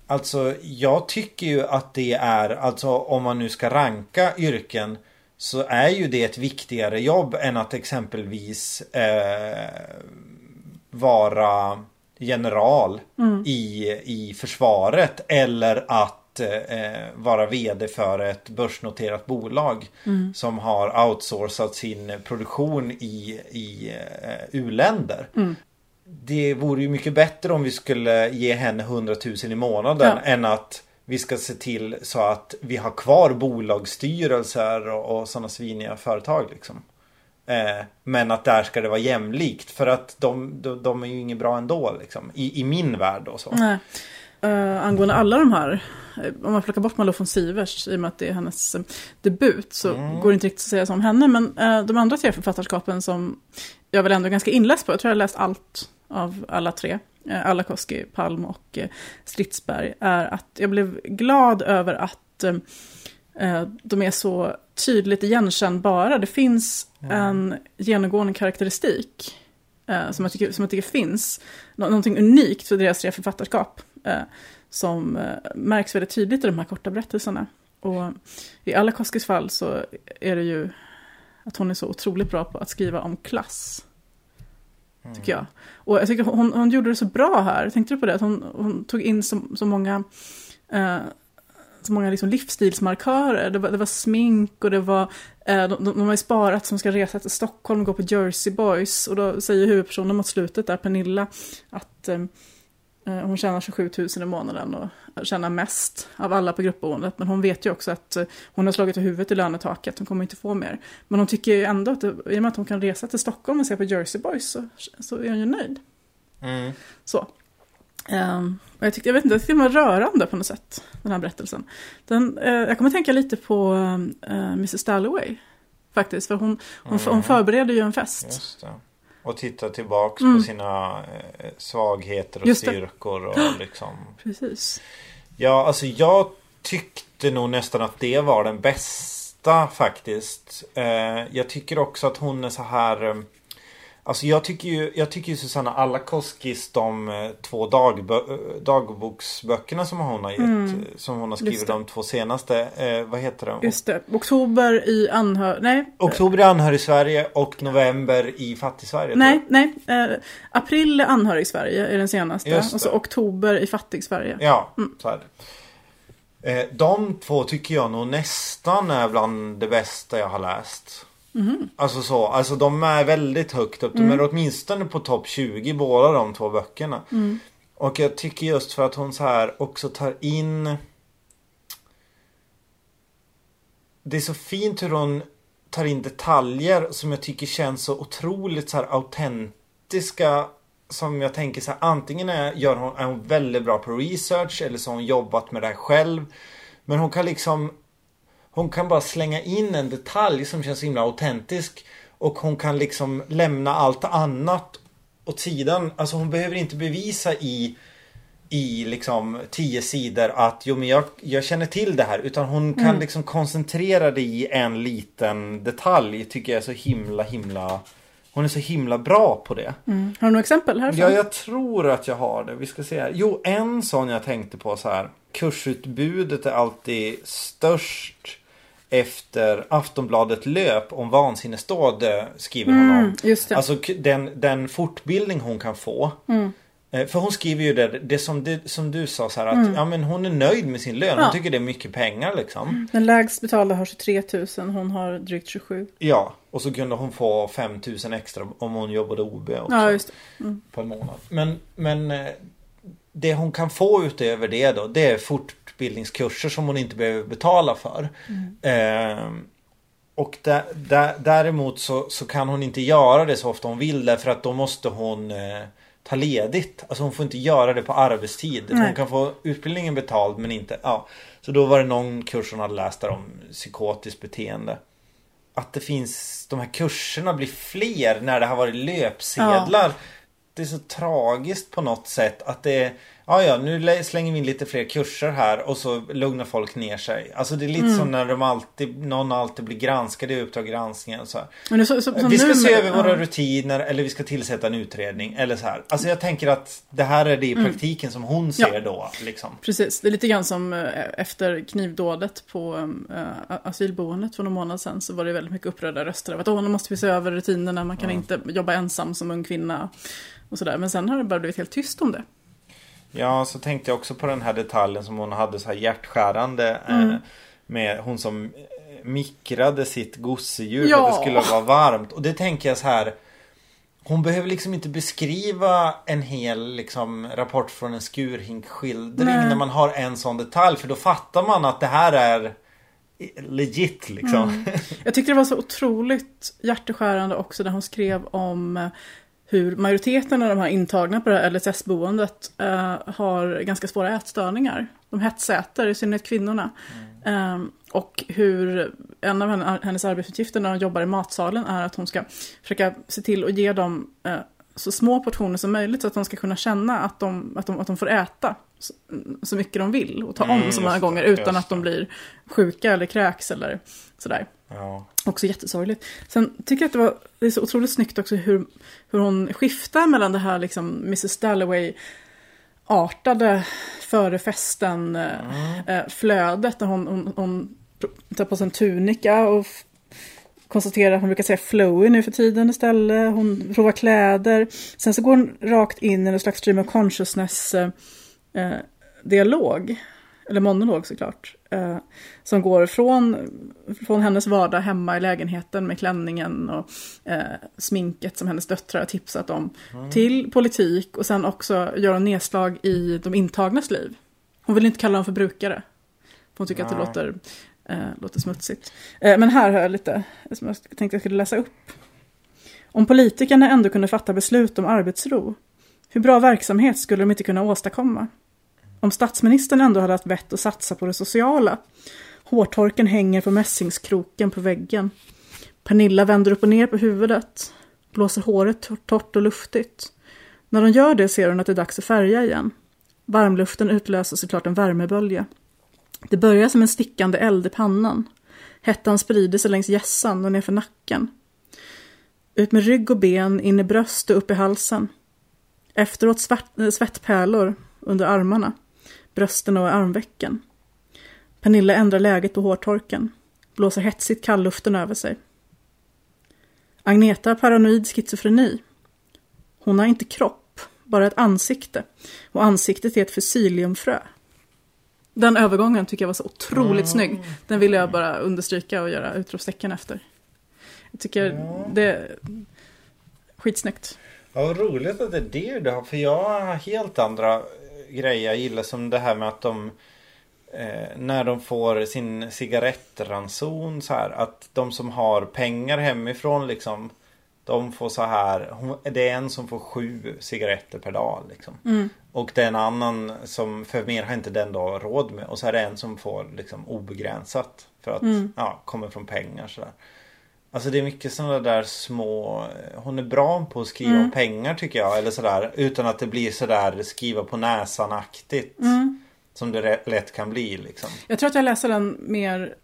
alltså jag tycker ju att det är, alltså om man nu ska ranka yrken så är ju det ett viktigare jobb än att exempelvis eh, vara general i, i försvaret eller att eh, vara vd för ett börsnoterat bolag som har outsourcat sin produktion i, i eh, u-länder. Det vore ju mycket bättre om vi skulle ge henne 100 000 i månaden Ja. än att vi ska se till så att vi har kvar bolagsstyrelser och, och sådana sviniga företag liksom. Eh, men att där ska det vara jämlikt för att de, de, de är ju inget bra ändå liksom. I, i min värld och så. Nej. Uh, angående alla de här, eh, om man plockar bort Malou von Sivers i och med att det är hennes eh, debut så går det inte riktigt att säga så om henne. Men eh, de andra tre författarskapen som jag väl ändå är ganska inläst på, jag tror jag har läst allt av alla tre. eh, Alakoski, Palm och eh, Stridsberg är att jag blev glad över att eh, de är så tydligt igenkännbara. Det finns en genomgående karaktäristik som, jag tycker, som jag tycker finns. någonting unikt för deras tre författarskap som märks väldigt tydligt i de här korta berättelserna. Och i Alakoskis fall så är det ju att hon är så otroligt bra på att skriva om klass. Tycker jag. Och jag tycker hon, hon gjorde det så bra här. Tänkte du på det? Att hon, hon tog in så, så många, eh, så många liksom livsstilsmarkörer. Det var, det var smink och det var, eh, de, de, har ju sparat som ska resa till Stockholm och gå på Jersey Boys. Och då säger huvudpersonen mot slutet där, Pernilla, att eh, Eh, hon tjänar 27 000 i månaden och tjänar mest av alla på gruppboendet. Men hon vet ju också att eh, hon har slagit i huvudet i lönetaket, hon kommer inte få mer. Men hon tycker ju ändå att det, i och med att hon kan resa till Stockholm och se på Jersey Boys så, så är hon ju nöjd. Mm. Så. Um, och jag, tyckte, jag vet inte, det var rörande på något sätt, den här berättelsen. Den, uh, jag kommer tänka lite på uh, Mrs Dalloway, faktiskt. För hon, hon, mm. hon förbereder ju en fest. Och titta tillbaks mm. på sina eh, svagheter och styrkor. Och [gasps] liksom. Precis. Ja, alltså jag tyckte nog nästan att det var den bästa faktiskt. Eh, jag tycker också att hon är så här... Eh, Alltså jag tycker ju, jag tycker ju Susanna Alakoskis de eh, två dagbö, eh, dagboksböckerna som hon har gett. Mm. Som hon har skrivit de två senaste. Eh, vad heter de? Just det. Oktober i anhör... Nej. Oktober i anhör i Sverige och november i fattig-Sverige. Nej, nej. Eh, april i anhör i Sverige är den senaste. Och så oktober i fattig-Sverige. Ja, mm. så är det. Eh, de två tycker jag nog nästan är bland det bästa jag har läst. Mm. Alltså så, alltså de är väldigt högt upp. De är mm. åtminstone på topp 20 båda de två böckerna. Mm. Och jag tycker just för att hon så här också tar in Det är så fint hur hon tar in detaljer som jag tycker känns så otroligt så här autentiska. Som jag tänker så här, antingen är, gör hon, är hon väldigt bra på research eller så har hon jobbat med det här själv. Men hon kan liksom hon kan bara slänga in en detalj som känns himla autentisk. Och hon kan liksom lämna allt annat åt sidan. Alltså hon behöver inte bevisa i i liksom tio sidor att jo men jag, jag känner till det här. Utan hon kan mm. liksom koncentrera det i en liten detalj. Tycker jag är så himla himla hon är så himla bra på det. Mm. Har du några exempel härifrån? Ja, jag tror att jag har det. Vi ska se här. Jo, en sån jag tänkte på så här. Kursutbudet är alltid störst efter Aftonbladet löp om vansinnesdåd skriver hon mm, om. Just det. Alltså den, den fortbildning hon kan få. Mm. Eh, för hon skriver ju det, det som, det, som du sa så här att mm. ja, men hon är nöjd med sin lön. Hon tycker det är mycket pengar liksom. Mm. Den lägst betalda har 23 000, hon har drygt 27. Ja, och så kunde hon få 5 000 extra om hon jobbade OB också. Ja, just det. Mm. På en månad. Men, men eh, det hon kan få utöver det då, det är fort, utbildningskurser som hon inte behöver betala för. Mm. Eh, och där, där, däremot så, så kan hon inte göra det så ofta hon vill därför att då måste hon eh, ta ledigt. Alltså hon får inte göra det på arbetstid. Nej. Hon kan få utbildningen betald men inte, ja. Så då var det någon kurs hon hade läst där om psykotiskt beteende. Att det finns, de här kurserna blir fler när det har varit löpsedlar. Ja. Det är så tragiskt på något sätt att det Ja, ja, nu slänger vi in lite fler kurser här och så lugnar folk ner sig. Alltså det är lite mm. som när de alltid, någon alltid blir granskad i Uppdrag granskning. Så, så, så, så vi ska nu, se över ja. våra rutiner eller vi ska tillsätta en utredning. Eller så här. Alltså jag tänker att det här är det i mm. praktiken mm. som hon ser ja. då. Liksom. Precis, det är lite grann som eh, efter knivdådet på äh, asylboendet för några månader sedan. Så var det väldigt mycket upprörda röster. Att nu måste vi se över rutinerna, man kan mm. inte jobba ensam som ung kvinna. Och sådär. Men sen har det bara blivit helt tyst om det. Ja, så tänkte jag också på den här detaljen som hon hade så här hjärtskärande. Eh, mm. Eh, med hon som eh, mikrade sitt gosedjur ja. för att det skulle vara varmt. Och det tänker jag så här. Hon behöver liksom inte beskriva en hel liksom, rapport från en skurhinkskildring när man har en sån detalj. För då fattar man att det här är legit liksom. Mm. Jag tyckte det var så otroligt hjärteskärande också när hon skrev om hur majoriteten av de här intagna på det här LSS-boendet uh, har ganska svåra ätstörningar. De hetsäter, i synnerhet kvinnorna. Mm. Um, och hur en av hennes arbetsuppgifter när hon jobbar i matsalen är att hon ska försöka se till att ge dem uh, så små portioner som möjligt så att de ska kunna känna att de, att de, att de får äta så, så mycket de vill och ta Mm, om så många gånger utan att de blir sjuka eller kräks eller sådär. Ja. Också jättesorgligt. Sen tycker jag att det, var, det är så otroligt snyggt också hur, hur hon skiftar mellan det här liksom Mrs Dalloway artade före festen eh, eh, flödet där hon, hon, hon tar på sig en tunika och konstaterar att hon brukar säga flowy nu för tiden istället. Hon provar kläder. Sen så går hon rakt in i en slags stream of consciousness eh, dialog. Eller monolog såklart. Eh, som går från, från hennes vardag hemma i lägenheten med klänningen och eh, sminket som hennes döttrar har tipsat om. Till politik och sen också göra nedslag i de intagnas liv. Hon vill inte kalla dem för brukare. Hon tycker att det Nej. låter, eh, låter smutsigt. Eh, men här har jag lite som jag tänkte jag skulle läsa upp. Om politikerna ändå kunde fatta beslut om arbetsro, hur bra verksamhet skulle de inte kunna åstadkomma? Om statsministern ändå hade haft vett att satsa på det sociala. Hårtorken hänger på mässingskroken på väggen. Pernilla vänder upp och ner på huvudet. Blåser håret torrt och luftigt. När de gör det ser hon att det är dags att färga igen. Varmluften utlöser såklart en värmebölja. Det börjar som en stickande eld i pannan. Hettan sprider sig längs hjässan och nerför nacken. Ut med rygg och ben, in i bröst och upp i halsen. Efteråt svart, eh, svettpärlor under armarna, brösten och armvecken. Pernilla ändrar läget på hårtorken, blåser hetsigt kallluften över sig. Agneta har paranoid schizofreni. Hon har inte kropp, bara ett ansikte. Och ansiktet är ett fusiliumfrö. Den övergången tycker jag var så otroligt snygg. Den vill jag bara understryka och göra utropstecken efter. Jag tycker Ja. det är skitsnyggt. Ja, vad roligt att det är det du har. För jag har helt andra eh, grejer jag gillar. Som det här med att de eh, när de får sin cigarettranson så här. Att de som har pengar hemifrån liksom. De får så här. hon- Det är en som får sju cigaretter per dag liksom. Mm. Och det är en annan som för mer har inte den då råd med. Och så är det en som får liksom obegränsat. För att Mm. ja, kommer från pengar sådär. Alltså det är mycket sådana där små Hon är bra på att skriva Mm. om pengar tycker jag. Eller sådär utan att det blir sådär skriva på näsan-aktigt. Mm. Som det lätt kan bli liksom. Jag tror att jag läser den mer...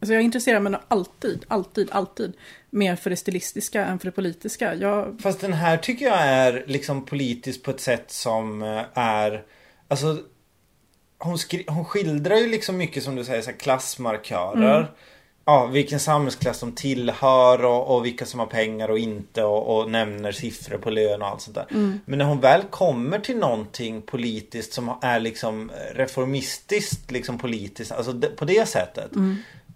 Alltså jag intresserar mig alltid, alltid, alltid mer för det stilistiska än för det politiska. Jag, Fast den här tycker jag är liksom politisk på ett sätt som eh, är Alltså Hon, hon skildrar ju liksom mycket som du säger så klassmarkörer Mm. Ja, vilken samhällsklass de tillhör och, och vilka som har pengar och inte och, och nämner siffror på lön och allt sånt där. Mm. Men när hon väl kommer till någonting politiskt som är liksom reformistiskt liksom politiskt, alltså på det sättet.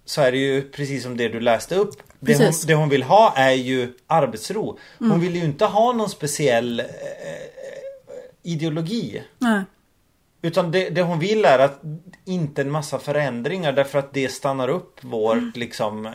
Så är det ju precis som det du läste upp. Det hon, det hon vill ha är ju arbetsro. Hon Mm. vill ju inte ha någon speciell eh, ideologi. nej, Utan det, det hon vill är att inte en massa förändringar därför att det stannar upp vårt liksom eh,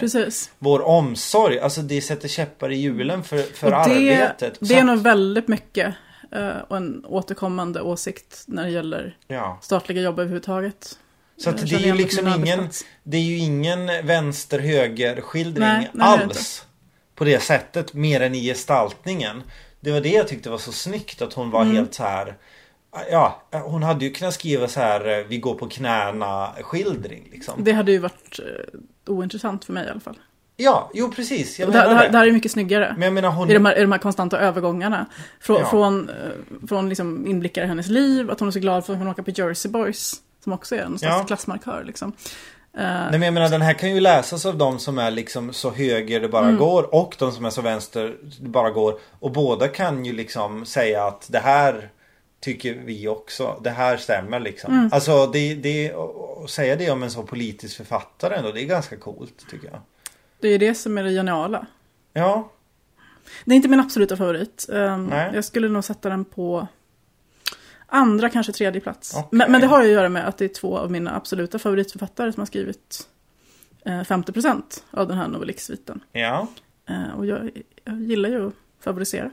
precis. Vår omsorg. Alltså det sätter käppar i hjulen för, för det, arbetet. det är nog väldigt mycket eh, och en återkommande åsikt när det gäller Ja. statliga jobb överhuvudtaget. Så det är ju liksom ingen. Det är ju ingen vänster-höger skildring Nej, nej, det är det alls. På det sättet. Mer än i gestaltningen. Det var det jag tyckte var så snyggt att hon var Mm. helt så här. Ja, hon hade ju kunnat skriva så här Vi går på knäna skildring liksom. Det hade ju varit eh, ointressant för mig i alla fall. Ja, jo precis. Jag Och det, här- det, menar här, det det. här är mycket snyggare. Men jag menar hon... I de, här, I de här konstanta övergångarna. Frå, Ja. Från, eh, från liksom inblickar i hennes liv, att hon är så glad för att hon åker på Jersey Boys. Som också är en slags Ja. klassmarkör liksom. Nej men jag menar den här kan ju läsas av de som är liksom så höger det bara Mm. går och de som är så vänster det bara går. Och båda kan ju liksom säga att det här tycker vi också. Det här stämmer liksom. Mm. Alltså det, det, att säga det om en så politisk författare ändå, det är ganska coolt tycker jag. det är det som är det geniala. Ja, Det är inte min absoluta favorit. Um, Nej. jag skulle nog sätta den på andra, kanske tredje plats. Okej. Men, men det har ju att göra med att det är två av mina absoluta favoritförfattare som har skrivit eh, 50% av den här novellixsviten. ja. Eh, och jag, jag gillar ju att favorisera.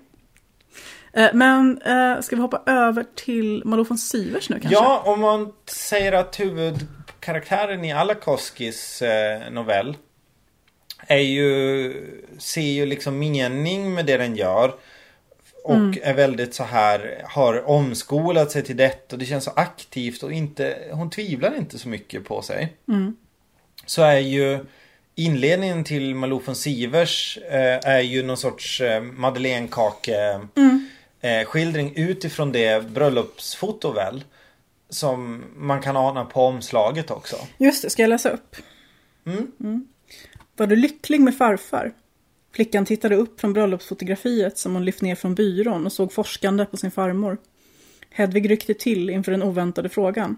Eh, men eh, ska vi hoppa över till Malou von Sivers nu kanske? Ja, om man säger att huvudkaraktären i Alakoskis eh, novell är ju, ser ju liksom mening med det den gör. Och Mm. är väldigt så här, har omskolat sig till detta och det känns så aktivt och inte, hon tvivlar inte så mycket på sig. Mm. Så är ju inledningen till Malou von Sivers eh, är ju någon sorts eh, madeleinekake Mm. eh, skildring utifrån det bröllopsfoto väl. Som man kan ana på omslaget också. Just det, ska jag läsa upp? Mm. Var du lycklig med farfar? Flickan tittade upp från bröllopsfotografiet som hon lyft ner från byrån och såg forskande på sin farmor. Hedvig ryckte till inför den oväntade frågan.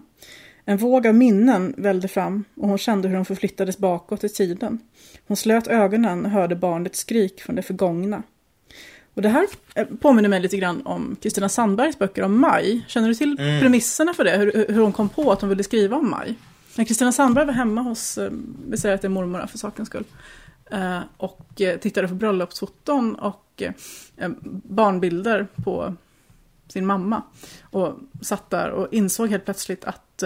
En våg av minnen vällde fram och hon kände hur de förflyttades bakåt i tiden. Hon slöt ögonen och hörde barnets skrik från det förgångna. Och det här eh, påminner mig lite grann om Kristina Sandbergs böcker om Maj. Känner du till Mm. premisserna för det? Hur, hur hon kom på att hon ville skriva om Maj? När Kristina Sandberg var hemma hos, eh, vi säger att det är mormor för sakens skull, Eh, och eh, tittade på bröllopsfoton och eh, barnbilder på sin mamma. Och satt där och insåg helt plötsligt att,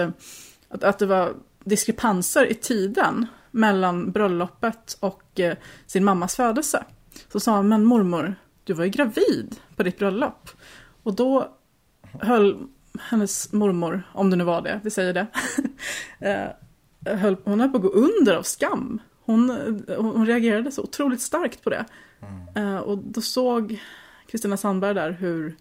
att, att det var diskrepanser i tiden mellan bröllopet och sin mammas födelse. Så sa han, men mormor, du var ju gravid på ditt bröllop. Och då höll hennes mormor, om det nu var det, vi säger det, [laughs] höll, hon höll på att gå under av skam. Hon, hon reagerade så otroligt starkt på det. Eh, och då såg Kristina Sandberg där hur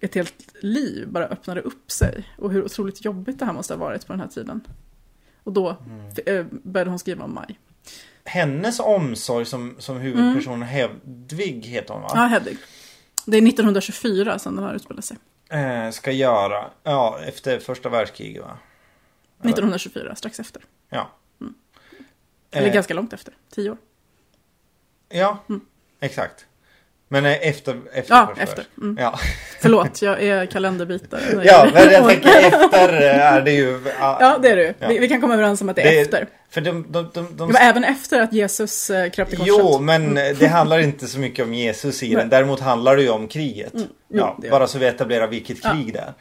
ett helt liv bara öppnade upp sig. Och hur otroligt jobbigt det här måste ha varit på den här tiden. Och då eh, började hon skriva om Maj. Hennes omsorg som, som huvudperson Hedvig heter hon va? Ja, Hedvig. Det är 1924 som den har utspelat sig. Eh, ska göra. Ja, efter första världskriget va? 1924, strax efter. Ja. Eller Eh, ganska långt efter, tio år. Ja, exakt. Men eh, efter, efter Ja, första efter. Mm. Ja. Förlåt, jag är kalenderbitare. [laughs] ja, men jag [laughs] tänker efter eh, är det ju... Ja, det är det ju. Ja. Vi, vi kan komma överens om att det är Det- efter. För de, de, de, de även efter att Jesus eh, kröp till korset. Jo, men det handlar inte så mycket om Jesus i den. [laughs] Däremot handlar det ju om kriget. jo, ja, bara så vi etablerar vilket Ja. krig det är.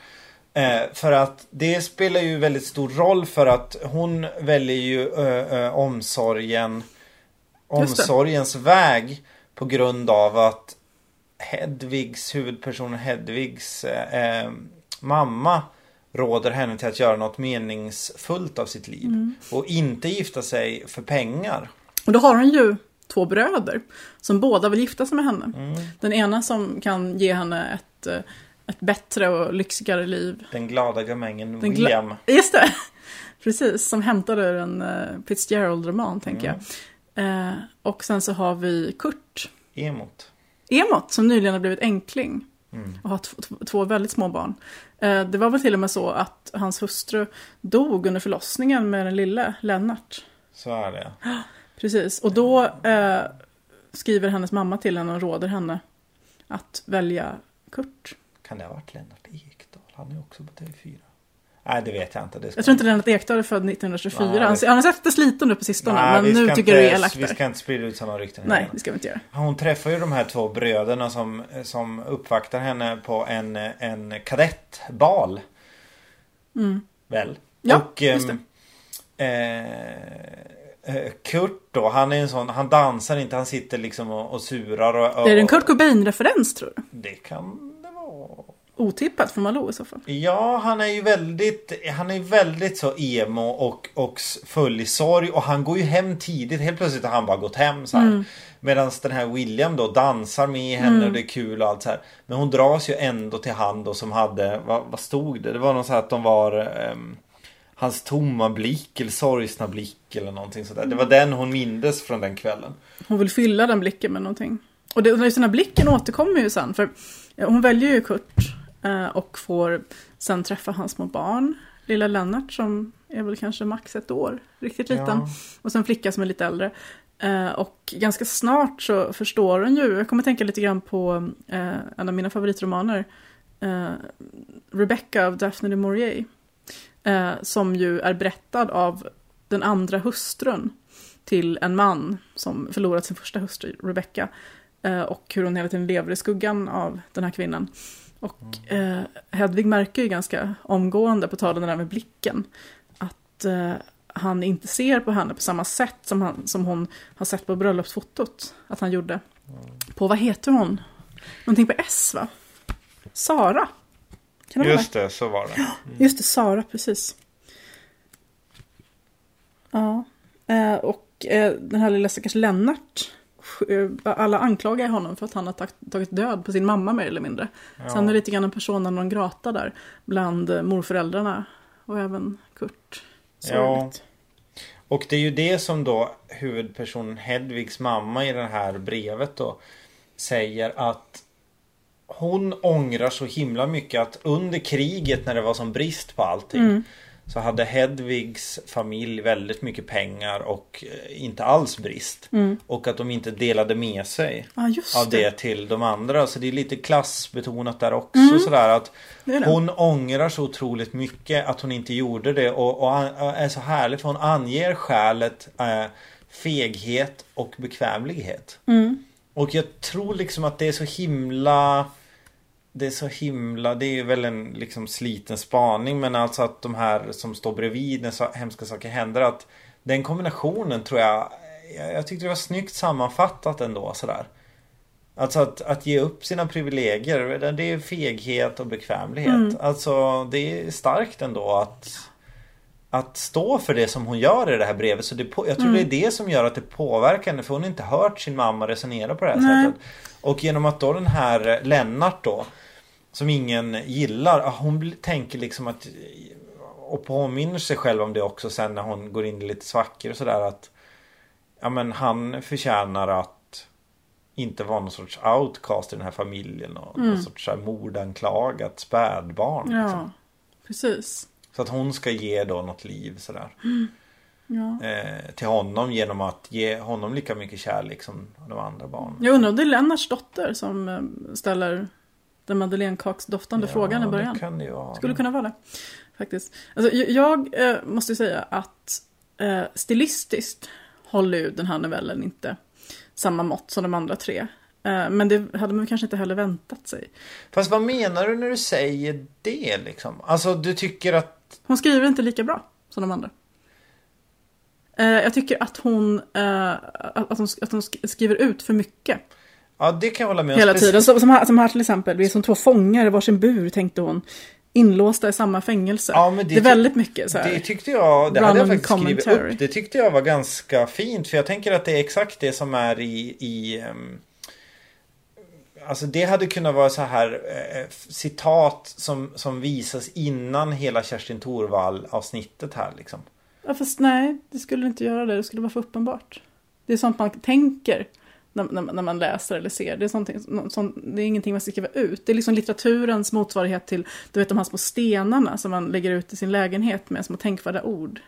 Eh, för att det spelar ju väldigt stor roll för att hon väljer ju ö, ö, omsorgen Just det. omsorgens väg på grund av att Hedvigs huvudpersonen Hedvigs eh, eh, mamma råder henne till att göra något meningsfullt av sitt liv. Mm. Och inte gifta sig för pengar. Och då har hon ju två bröder som båda vill gifta sig med henne. Mm. Den ena som kan ge henne ett, eh, ett bättre och lyxigare liv. Den glada gamängen Den gla- William. Just det! [laughs] Precis, som hämtade ur en uh, Fitzgerald-roman, tänker Mm. jag. Eh, och sen så har vi Kurt Emot. Emot, som nyligen har blivit enkling. Mm. Och har två väldigt små barn. Eh, det var väl till och med så att hans hustru dog under förlossningen med den lille Lennart. Så är det. [gasps] Precis, och då skriver hennes mamma till henne och råder henne att välja Kurt. Kan det ha varit Lennart Ekdal? Han är också på TV4. Nej, det vet jag inte. Det Jag tror inte Lennart Ekdal är född 1924. Nej, han, det- har sett lite sliten ut på sistone, Nej, men nu tycker inte, du är elak Vi ska inte sprida ut sådana rykten. Nej, det ska vi inte göra. Hon träffar ju de här två bröderna som, som uppvaktar henne på en, en kadettbal. Mm. Väl? Ja, och, just ehm, eh, eh, Kurt då, han är en sån, han dansar inte, han sitter liksom och, och surar och, och Är det en Kurt Cobain-referens tror du? Det kan det. Otippat för Malou i så fall. Ja, han är ju väldigt, han är väldigt så emo och, och full i sorg och han går ju hem tidigt. Helt plötsligt har han bara gått hem så här. Mm. Medan den här William då dansar med henne och det är kul och allt så här. Men hon dras ju ändå till han då som hade, vad, vad stod det? Det var något så här att de var ehm, Hans tomma blick eller sorgsna blick eller någonting sådär. Det var den hon mindes från den kvällen. Hon vill fylla den blicken med någonting. Och det, just den här blicken återkommer ju sen. För hon väljer ju Kurt och får sen träffa hans små barn. Lilla Lennart som är väl kanske max ett år, riktigt liten. Ja. Och sen flicka som är lite äldre. Eh, och ganska snart så förstår hon ju, jag kommer tänka lite grann på eh, en av mina favoritromaner. Eh, Rebecca av Daphne du Maurier. Eh, som ju är berättad av den andra hustrun till en man som förlorat sin första hustru, Rebecca. Eh, och hur hon hela tiden lever i skuggan av den här kvinnan. Och eh, Hedvig märker ju ganska omgående, på tal om det där med blicken, att eh, han inte ser på henne på samma sätt som, han, som hon har sett på bröllopsfotot att han gjorde. På, vad heter hon? Någonting på S va? Sara? Kan det Just det, så var det. det? Just det, Sara, precis. Ja, eh, och eh, den här lilla stackars Lennart. Eh, Alla anklagar honom för att han har tag- tagit död på sin mamma mer eller mindre. Ja. Så han är lite grann en persona non grata där bland eh, morföräldrarna och även Kurt. Sorgligt. Och det är ju det som då huvudpersonen Hedvigs mamma i det här brevet då säger att hon ångrar så himla mycket att under kriget när det var som brist på allting Mm. Så hade Hedvigs familj väldigt mycket pengar och eh, inte alls brist. Mm. Och att de inte delade med sig just av det. det till de andra. Så det är lite klassbetonat där också sådär att Det det. hon ångrar så otroligt mycket att hon inte gjorde det och, och är så härligt för hon anger skälet eh, feghet och bekvämlighet. Mm. Och jag tror liksom att det är så himla Det är så himla Det är väl en liksom sliten spaning men alltså att de här som står bredvid när så hemska saker händer att Den kombinationen tror jag Jag, jag tyckte det var snyggt sammanfattat ändå sådär. Alltså att, att ge upp sina privilegier Det är feghet och bekvämlighet. Alltså det är starkt ändå att att stå för det som hon gör i det här brevet. Så det, jag tror det är det som gör att det påverkar henne. För hon har inte hört sin mamma resonera på det här Nej. sättet. Och genom att då den här Lennart då. Som ingen gillar. ah, Hon tänker liksom att. Och påminner sig själv om det också sen när hon går in i lite svackor och sådär. Att ja men han förtjänar att inte vara någon sorts outcast i den här familjen. Och någon sorts mordanklagat spädbarn. Ja, Liksom. precis. Så att hon ska ge då något liv sådär. Ja. Eh, till honom genom att ge honom lika mycket kärlek som de andra barnen. Jag undrar om det är Lennarts dotter som eh, ställer den madeleinekaksdoftande frågan i början. det kan det vara. Skulle kunna vara det. Faktiskt. Alltså, jag jag eh, måste säga att eh, stilistiskt håller ju den här novellen inte samma mått som de andra tre. Eh, men det hade man kanske inte heller väntat sig. Fast vad menar du när du säger det liksom? Alltså du tycker att... Hon skriver inte lika bra som de andra. Eh, jag tycker att hon, eh, att, hon, att hon sk- skriver ut för mycket Ja det kan jag hålla med om. hela tiden. Som, som, här, som här till exempel, vi är som två fångar i varsin bur tänkte hon. Inlåsta i samma fängelse. Ja, men det det är väldigt mycket så här. Det tyckte jag, det hade jag faktiskt skrivit commentary. upp. Det tyckte jag var ganska fint. För jag tänker att det är exakt det som är i... i ehm, Alltså det hade kunnat vara så här eh, citat som, som visas innan hela Kerstin Thorvall avsnittet här liksom. Ja, fast nej, det skulle inte göra det. Det skulle vara för uppenbart. Det är sånt man tänker när, när, när man läser eller ser. Det är, sånt, sånt, det är ingenting man ska skriva ut. Det är liksom litteraturens motsvarighet till du vet, de här små stenarna som man lägger ut i sin lägenhet med små tänkvärda ord.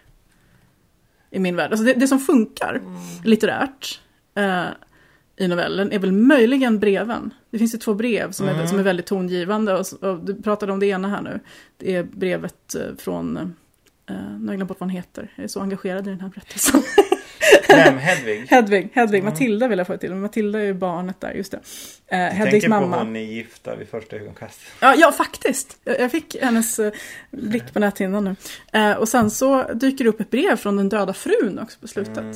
I min värld. Alltså det, det som funkar litterärt eh, i novellen är väl möjligen breven. Det finns ju två brev som, är, som är väldigt tongivande. Och, och du pratade om det ena här nu. Det är brevet eh, från eh, nu har jag glömt bort vad han heter. Jag är så engagerad i den här berättelsen. [laughs] Vem? Hedvig? [laughs] Hedvig, Hedvig Matilda vill jag få till. Matilda är ju barnet där, just det. Jag Hedvigs tänker mamma. på hon i Gifta vid första ögonkastet. Ja, ja, faktiskt. Jag, fick hennes uh, blick på näthinnan nu. Uh, och sen så dyker det upp ett brev från den döda frun också på slutet. Mm.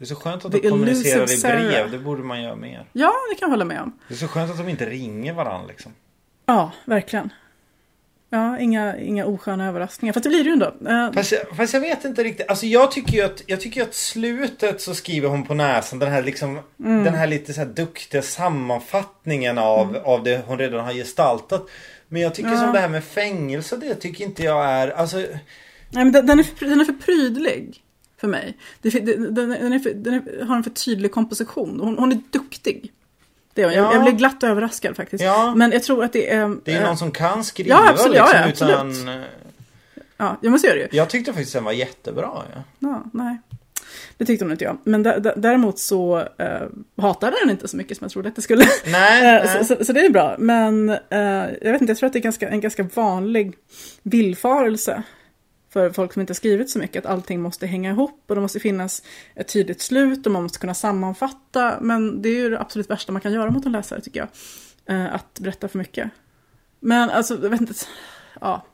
Det är så skönt att de kommunicerar i brev. Det borde man göra mer. Ja, det kan jag hålla med om. Det är så skönt att de inte ringer varandra liksom. Ja, verkligen. Ja, inga, inga osköna överraskningar. Fast det blir det ju ändå. Uh, Fast jag, fast jag vet inte riktigt. Alltså jag tycker ju att, jag tycker att slutet så skriver hon på näsan den här liksom Mm. Den här lite så här duktiga sammanfattningen av, av det hon redan har gestaltat. Men jag tycker Ja. som det här med fängelse det tycker inte jag är alltså Nej, men den, den, är för, den är för prydlig för mig. Det, den, den, är för, den är, har en för tydlig komposition. Hon, hon är duktig. Det är hon. Ja. Jag, jag blev glatt överraskad faktiskt. Ja. Men jag tror att det är... Det är eh, någon som kan skriva Ja, absolut, liksom, ja, absolut. utan Ja, jag måste göra det. Jag tyckte faktiskt den var jättebra. Ja. Ja, nej. Det tyckte hon inte jag. Men dä- dä- däremot så eh, hatade den inte så mycket som jag trodde att det skulle. Nej, [laughs] Eh, nej. så, så, så det är bra. Men eh, jag vet inte, jag tror att det är ganska, en ganska vanlig villfarelse för folk som inte har skrivit så mycket. Att allting måste hänga ihop och det måste finnas ett tydligt slut och man måste kunna sammanfatta. Men det är ju det absolut värsta man kan göra mot en läsare tycker jag. Eh, att berätta för mycket. Men alltså, jag vet inte. Ja.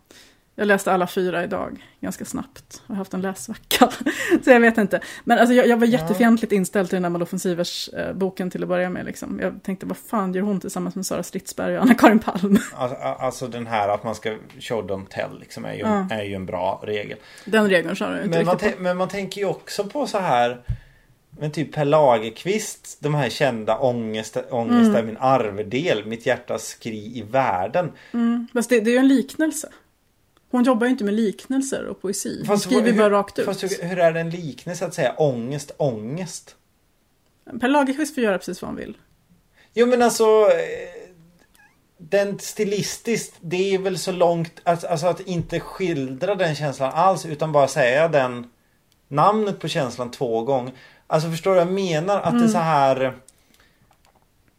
Jag läste alla fyra idag, ganska snabbt. Jag har haft en läsvacka. [laughs] så jag vet inte. Men alltså, jag, jag var jättefientligt inställd till den här Malou Sivers eh, boken till att börja med. Liksom. Jag tänkte, vad fan gör hon tillsammans med Sara Stridsberg och Anna-Karin Palm? [laughs] Alltså, alltså den här att man ska show don't tell liksom, är, ju, Ja. är ju en bra regel. Den regeln kör jag inte Men man, på. men man tänker ju också på så här men typ Per Lagerkvist, de här kända ångest, ångest Mm. är min arvedel, mitt hjärtas skri i världen. Mm. Fast det, det är ju en liknelse. Hon jobbar ju inte med liknelser och poesi. Hon skriver hur- bara rakt ut. Fast hur, hur är det en liknelse att säga ångest, ångest? Per Lagerkvist får göra precis vad han vill. Jo men alltså eh, den stilistiskt, det är väl så långt, alltså, att inte skildra den känslan alls utan bara säga den namnet på känslan två gånger. Alltså förstår du vad jag menar? Att det är så här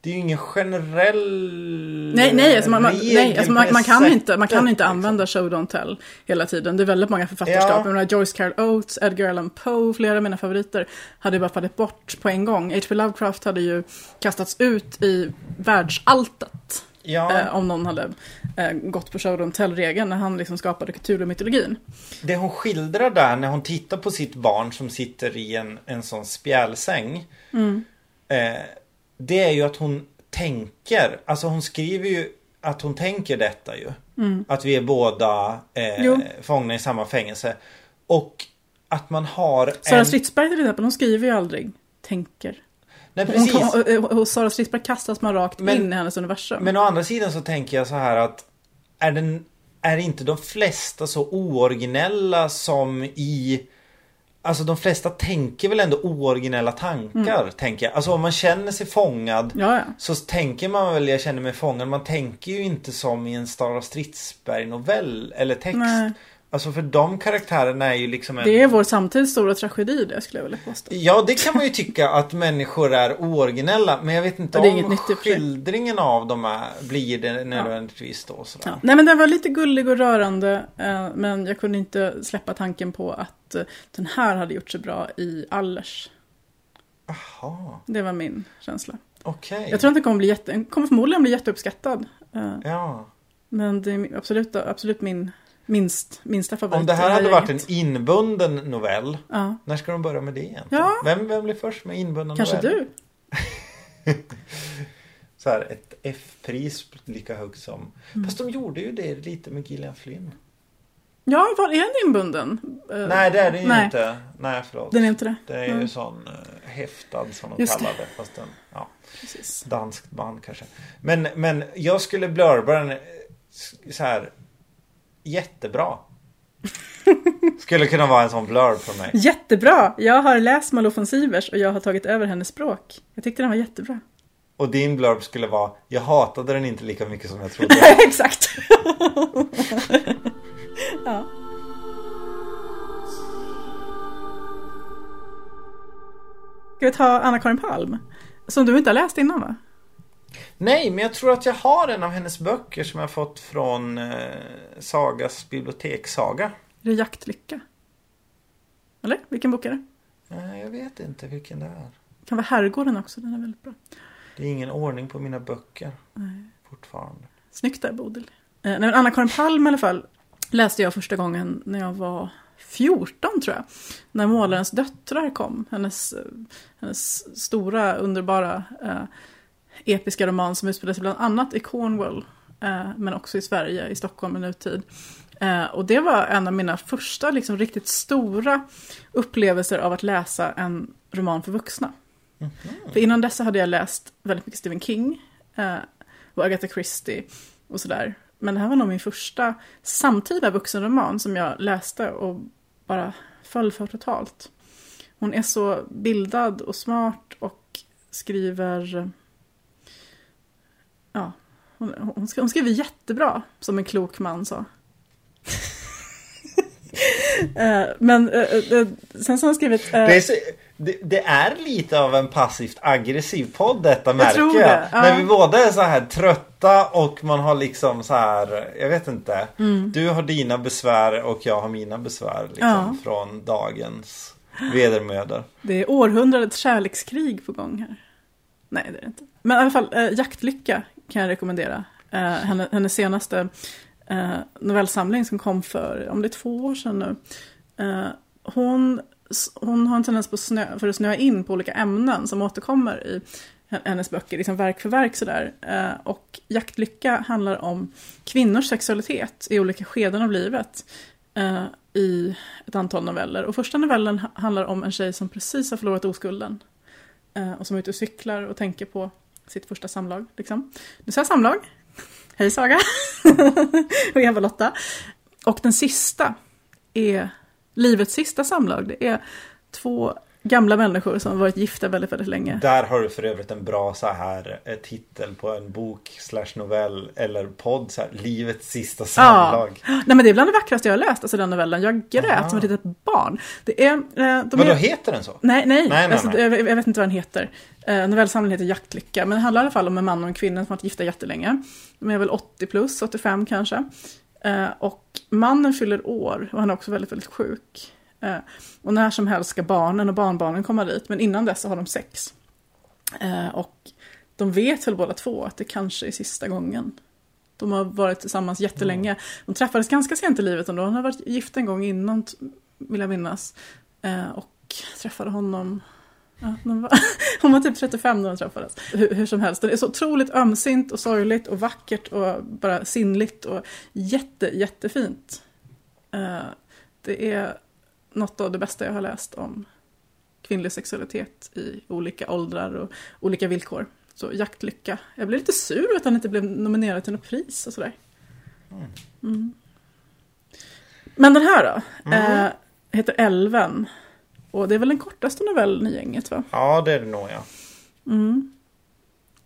det är ju ingen generell Nej, nej, alltså man, nej, alltså man, man, kan inte, man kan inte liksom. använda show don't tell hela tiden. Det är väldigt många författarskap. Ja. Menar, Joyce Carol Oates, Edgar Allan Poe, flera av mina favoriter hade ju bara fallit bort på en gång. H.P. Lovecraft hade ju kastats ut i världsalltet. Ja, Eh, om någon hade eh, gått på show don't tell-regeln när han liksom skapade Cthulhu-mytologin. det hon skildrar där när hon tittar på sitt barn som sitter i en, en sån spjälsäng. Mm. Eh, det är ju att hon tänker, alltså hon skriver ju att hon tänker detta ju. Att vi är båda Mm. Eh, fångna i samma fängelse. Och att man har Sara en... Stridsberg till exempel, hon skriver ju aldrig tänker. Nej, Hon, precis. hon, hos Sara Stridsberg kastas man rakt Men- in i hennes universum. Men å andra sidan så tänker jag så här att är, den, är inte de flesta så ooriginella som i Alltså de flesta tänker väl ändå ooriginella tankar, tänker jag. Alltså om man känner sig fångad Ja, ja. så tänker man väl jag känner mig fångad. Man tänker ju inte som i en Sara Stridsberg-novell eller text. Nej. Alltså för de karaktärerna är ju liksom en... Det är vår samtids stora tragedi det skulle jag vilja påstå. Ja, det kan man ju tycka att människor är ooriginella. Men jag vet inte om skildringen av dem är, blir det nödvändigtvis då. Sådär. Ja. Nej men den var lite gullig och rörande. Eh, men jag kunde inte släppa tanken på att eh, den här hade gjort sig bra i Allers. Jaha, Det var min känsla. okej. Jag tror att den kommer, bli jätte, den kommer förmodligen bli jätteuppskattad. Eh, Ja. men det är absolut, absolut min minst, minsta favorit. Om det här hade varit en inbunden novell. Ja, När ska de börja med det egentligen? Ja. Vem, vem blir först med inbunden kanske novell? du. [laughs] Så här, ett F-pris lika högt som... Mm. Fast de gjorde ju det lite med Gillian Flynn. Ja, var är den inbunden? Eh, Nej, det är det ju nej. inte. Nej, förlåt. Den är inte det. Det är ju Mm. sån uh, häftad som de Just kallar det. Fast den, ja, Precis. danskt band kanske. Men, men jag skulle blurba den eh, så här. Jättebra. [laughs] Skulle kunna vara en sån blurb för mig. Jättebra! Jag har läst Malou von Sivers och jag har tagit över hennes språk. Jag tyckte den var jättebra. Och din blurb skulle vara Jag hatade den inte lika mycket som jag trodde. [laughs] Exakt! [laughs] ja. Ska vi ta Anna-Karin Palm? Som du inte har läst innan va? Nej, men jag tror att jag har en av hennes böcker som jag fått från eh, Sagas bibliotekssaga. Är det Jaktlycka? Eller? Vilken bok är det? Nej, jag vet inte vilken det är. Det kan vara Herrgården också, den är väldigt bra. Det är ingen ordning på mina böcker. Fortfarande. Snyggt där Bodil. Eh, nej, Anna-Karin Palm i alla fall läste jag första gången när jag var 14 tror jag. När Målarens döttrar kom. Hennes, eh, hennes stora, underbara, eh, episka roman som utspelar sig bland annat i Cornwall. Eh, men också i Sverige, i Stockholm i nutid. Eh, och det var en av mina första liksom, riktigt stora upplevelser av att läsa en roman för vuxna. För innan dess hade jag läst väldigt mycket Stephen King. Eh, och Agatha Christie och sådär. Men det här var nog min första samtida vuxenroman som jag läste och bara föll för totalt. Hon är så bildad och smart och skriver... Ja, hon, hon, hon skriver jättebra, som en klok man sa. [laughs] Eh, Men eh, eh, sen så har hon skrivit... Det är, så, det, det är lite av en passivt aggressiv podd detta märker tror jag. det, ja. När vi båda är så här trötta och man har liksom så här, jag vet inte. Du har dina besvär och jag har mina besvär liksom, Ja. från dagens vedermödor. Det är århundradets kärlekskrig på gång här. Nej, det är det inte. Men i alla fall, eh, Jaktlycka kan jag rekommendera. Eh, henne, hennes senaste eh, novellsamling som kom för, om det är två år sedan nu. Eh, hon, hon har en tendens på snö, för att snöa in på olika ämnen som återkommer i hennes böcker, liksom verk för verk sådär. Eh, och Jaktlycka handlar om kvinnors sexualitet i olika skeden av livet eh, i ett antal noveller. Och första novellen handlar om en tjej som precis har förlorat oskulden. Eh, och som är ute och cyklar och tänker på sitt första samlag. Liksom. Nu sa jag samlag. Hej Saga! [laughs] och Eva-Lotta. Och den sista är livets sista samlag. Det är två gamla människor som har varit gifta väldigt, väldigt länge. Där har du för övrigt en bra så här eh, titel på en bok slash novell eller podd. Så här, Livets sista samlag. Ja. Nej men det är bland det vackraste jag har läst, alltså den novellen. Jag grät Aha. som ett litet barn. Det är, eh, de Vadå, är... heter den så? Nej, nej. nej, alltså, nej. Jag, jag, vet inte vad den heter. Eh, novellsamlingen heter Jaktlycka, men det handlar i alla fall om en man och en kvinna som har varit gifta jättelänge. De är väl 80 plus, 85 kanske. Eh, och mannen fyller år och han är också väldigt, väldigt sjuk. Eh, och när som helst ska barnen och barnbarnen komma dit, men innan dess så har de sex. Eh, och de vet väl båda två att det kanske är sista gången. De har varit tillsammans jättelänge. Mm. De träffades ganska sent i livet ändå. Hon har varit gift en gång innan, vill jag minnas. Och träffade honom Ja, var, [laughs] hon var typ 35 när de träffades. Hur, hur, som helst, det är så otroligt ömsint och sorgligt och vackert och bara sinnligt och jätte, jättefint. Uh, det är något av det bästa jag har läst om kvinnlig sexualitet i olika åldrar och olika villkor. Så jaktlycka. Jag blev lite sur att han inte blev nominerad till något pris och sådär. Mm. Men den här då? Mm. Eh, heter Älven. Och det är väl den kortaste novellen i gänget va? Ja, det är det nog ja. Mm.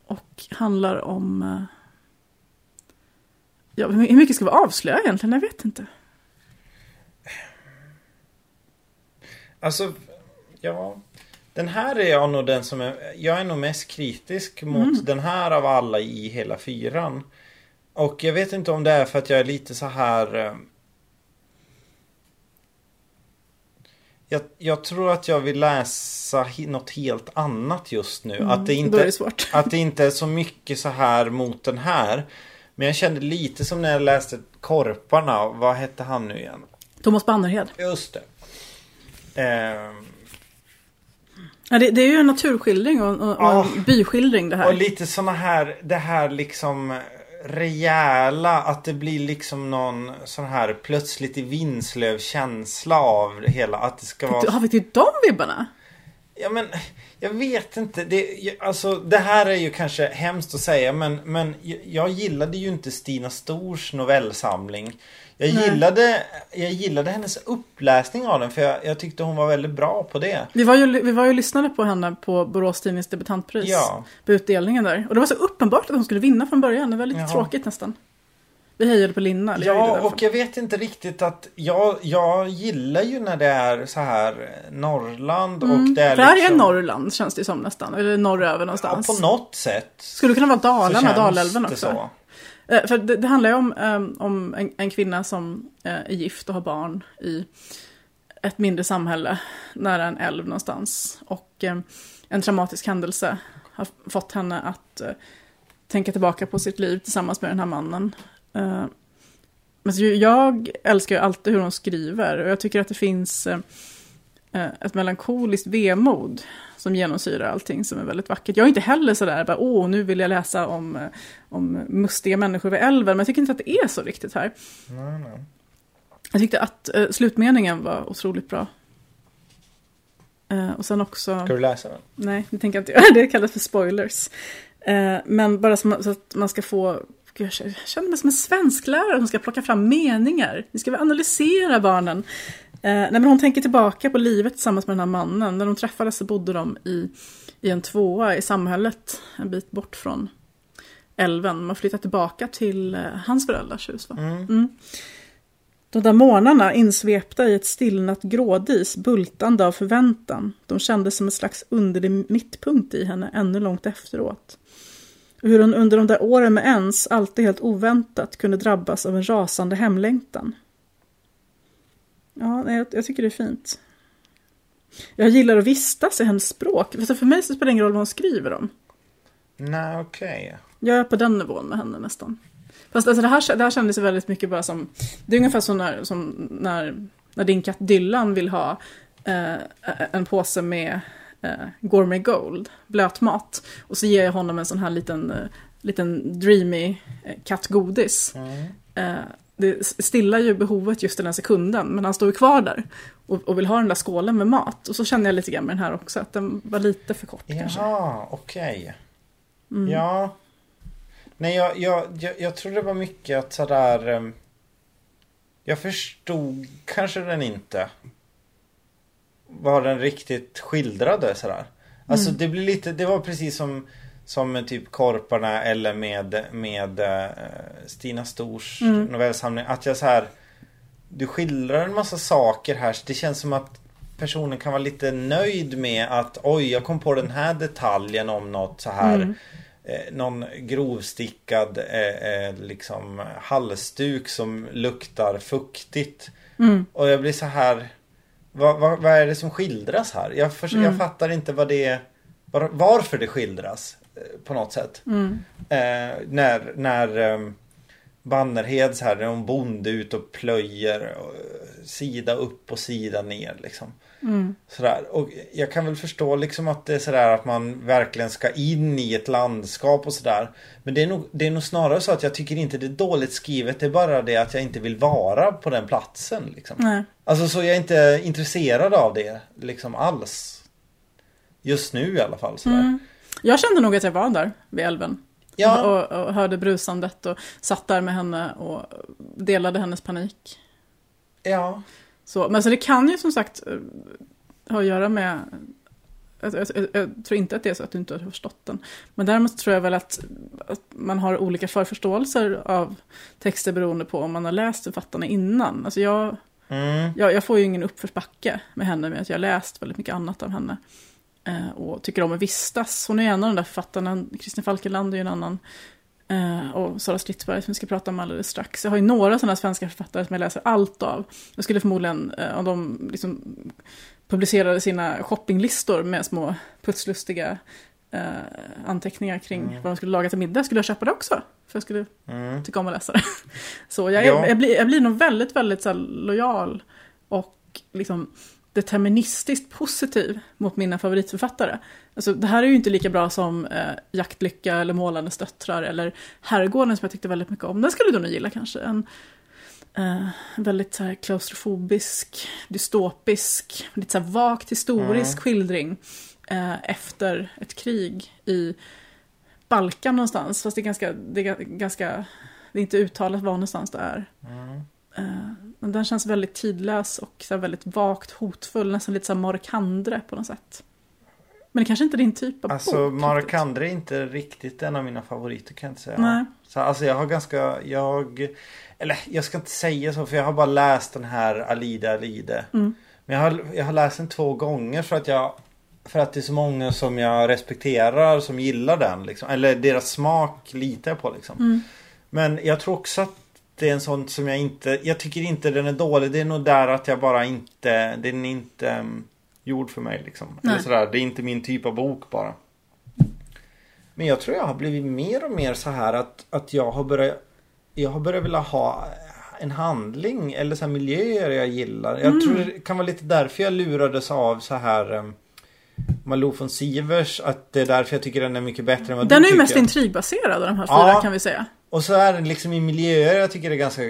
Och handlar om... Eh, ja, hur mycket ska vi avslöja egentligen? Jag vet inte. Alltså, ja. Den här är jag nog den som är... Jag är nog mest kritisk mot mm. den här av alla i hela fyran. Och jag vet inte om det är för att jag är lite så här... jag, jag, tror att jag vill läsa något helt annat just nu. Mm, att, det inte, det att det inte är så mycket så här mot den här. Men jag kände lite som när jag läste Korparna. Vad hette han nu igen? Thomas Bannerhed. Just det. Eh, Ja, det, det, är ju en naturskildring och, och, ja, en byskildring det här. Och lite såna här, det här liksom rejäla, att det blir liksom någon sån här plötsligt i Vinslöv känsla av det hela. Att det ska vara... Har vi till de vibbarna? Ja men, jag vet inte. Det, alltså, det här är ju kanske hemskt att säga men, men jag gillade ju inte Stina Stors novellsamling. Jag gillade, jag gillade hennes uppläsning av den för jag, jag, tyckte hon var väldigt bra på det. Vi var ju, vi var ju lyssnade på henne på Borås Tidnings debutantpris. Ja. På utdelningen där. Och det var så uppenbart att hon skulle vinna från början. Det var lite Jaha. tråkigt nästan. Vi hejade på Linna. Ja, och jag vet inte riktigt att jag, jag gillar ju när det är så här Norrland mm. och det är För här liksom... är Norrland känns det som nästan. Eller norröver någonstans. Ja, på något sätt. Skulle det kunna vara Dalarna, Dalälven också. Så. Eh, för det, det, handlar ju om, ehm, om en, en, kvinna som eh, är gift och har barn i ett mindre samhälle nära en älv någonstans. Och ehm, en traumatisk händelse har fått henne att eh, tänka tillbaka på sitt liv tillsammans med den här mannen. Men jag älskar ju alltid hur hon skriver och jag tycker att det finns ett melankoliskt vemod som genomsyrar allting som är väldigt vackert. Jag är inte heller sådär, bara, åh, nu vill jag läsa om, eh, om mustiga människor vid älven, men jag tycker inte att det är så riktigt här. Nej, nej. Jag tyckte att eh, slutmeningen var otroligt bra. Eh, och sen också... Ska du läsa den? Nej, det tänker jag inte göra. [laughs] Det kallas för spoilers. Eh, men bara så, så att man ska få jag känner mig som en svensklärare som ska plocka fram meningar. Vi ska analysera barnen. Eh, nej, men hon tänker tillbaka på livet tillsammans med den här mannen. När de träffades så bodde de i, i en tvåa i samhället, en bit bort från älven. Man flyttar tillbaka till eh, hans föräldrars hus. Va? Mm. Mm. De där morgnarna insvepta i ett stillnat grådis, bultande av förväntan. De kändes som ett slags underlig mittpunkt i henne ännu långt efteråt. hur hon under de där åren med ens, alltid helt oväntat, kunde drabbas av en rasande hemlängtan. Ja, jag, jag tycker det är fint. Jag gillar att vistas i hennes språk. För mig så spelar det ingen roll vad hon skriver om. Nej, okej. Okay. Jag är på den nivån med henne nästan. Fast alltså det, här, det här kändes väldigt mycket bara som, det är ungefär som när, som när, när din katt Dylan vill ha eh, en påse med eh, gourmet gold, blötmat. Och så ger jag honom en sån här liten, eh, liten dreamy eh, kattgodis. Mm. Eh, det stillar ju behovet just den sekunden, men han står ju kvar där och, och, vill ha den där skålen med mat. Och så känner jag lite grann med den här också, att den var lite för kort Jaha, kanske. Jaha, okej. Okay. Mm. Ja. Nej, jag, jag, jag, jag tror det var mycket att sådär... Um, jag förstod kanske den inte. Vad den riktigt skildrade sådär. Alltså Mm. det blir lite, det var precis som som med typ Korparna eller med, med uh, Stina Stors Mm. novellsamling. Att jag så här Du skildrar en massa saker här. Så det känns som att personen kan vara lite nöjd med att oj, jag kom på den här detaljen om något så här. Mm. Eh, någon grovstickad eh, eh, liksom halsduk som luktar fuktigt. Mm. Och jag blir så här vad, vad, vad är det som skildras här? Jag, för, Mm. jag fattar inte vad det var, varför det skildras eh, på något sätt. Mm. Eh, när när eh, Bannerheds här, när hon bonde ut och plöjer eh, sida upp och sida ner liksom. Mm. Sådär. Och jag kan väl förstå liksom att det är sådär att man verkligen ska in i ett landskap och sådär. Men det är, nog, det är nog snarare så att jag tycker inte det är dåligt skrivet. Det är bara det att jag inte vill vara på den platsen. Liksom. Nej. Alltså så jag är inte intresserad av det liksom alls. Just nu i alla fall. Sådär. Mm. Jag kände nog att jag var där vid älven. Ja. Och, och hörde brusandet och satt där med henne och delade hennes panik. Ja. Så, men så det kan ju som sagt eh, ha att göra med jag, jag, jag, jag tror inte att det är så att du inte har förstått den. Men däremot tror jag väl att, att man har olika förförståelser av texter beroende på om man har läst författarna innan. Alltså jag, Mm. jag, får ju ingen uppförsbacke med henne med att jag har läst väldigt mycket annat av henne. Eh, och tycker om att vistas. Hon är en av de där författarna, Kristin Falkenland är ju en annan. Eh, och Sara Stridsberg som vi ska prata om alldeles strax. Jag har ju några sådana svenska författare som jag läser allt av. Jag skulle förmodligen, eh, om de liksom publicerade sina shoppinglistor med små putslustiga anteckningar kring Mm. vad de skulle laga till middag, skulle jag köpa det också. För jag skulle Mm. tycka om att läsa det. [laughs] Så jag, är, Ja. jag, blir, jag blir nog väldigt, väldigt så lojal och liksom deterministiskt positiv mot mina favoritförfattare. Alltså, det här är ju inte lika bra som eh, Jaktlycka eller Målarnes döttrar eller Herrgården som jag tyckte väldigt mycket om. Den skulle du nog gilla kanske. En eh, väldigt så här, klaustrofobisk, dystopisk, lite så här, vagt historisk Mm. skildring eh, efter ett krig i Balkan någonstans. Fast det är ganska, det är ganska, det är inte uttalat var någonstans det är. Mm. Eh, Men den känns väldigt tidlös och så väldigt vagt hotfull, nästan lite så Markandre på något sätt. Men det kanske inte är din typ av Alltså bok. Mark riktigt. Andre är inte riktigt en av mina favoriter kan jag inte säga. Nej. Så, alltså jag har ganska, jag, eller jag ska inte säga så för jag har bara läst den här Alida Alide. Mm. Men jag har, jag har läst den två gånger för att jag för att det är så många som jag respekterar som gillar den. Liksom. Eller deras smak litar jag på liksom. Mm. Men jag tror också att det är en sån som jag inte, jag tycker inte den är dålig. Det är nog där att jag bara inte, den är inte um, gjord för mig liksom. Eller Nej. sådär, det är inte min typ av bok bara. Men jag tror jag har blivit mer och mer så här att, att jag har börjat, jag har börjat vilja ha en handling eller så här miljöer jag gillar. Jag Mm. tror det kan vara lite därför jag lurades av så här um, Malou von Sivers. Att det är därför jag tycker den är mycket bättre än vad Den du är ju tycker. mest intrigbaserad av de här fyra Ja. kan vi säga. Och så är den liksom i miljöer jag tycker det är ganska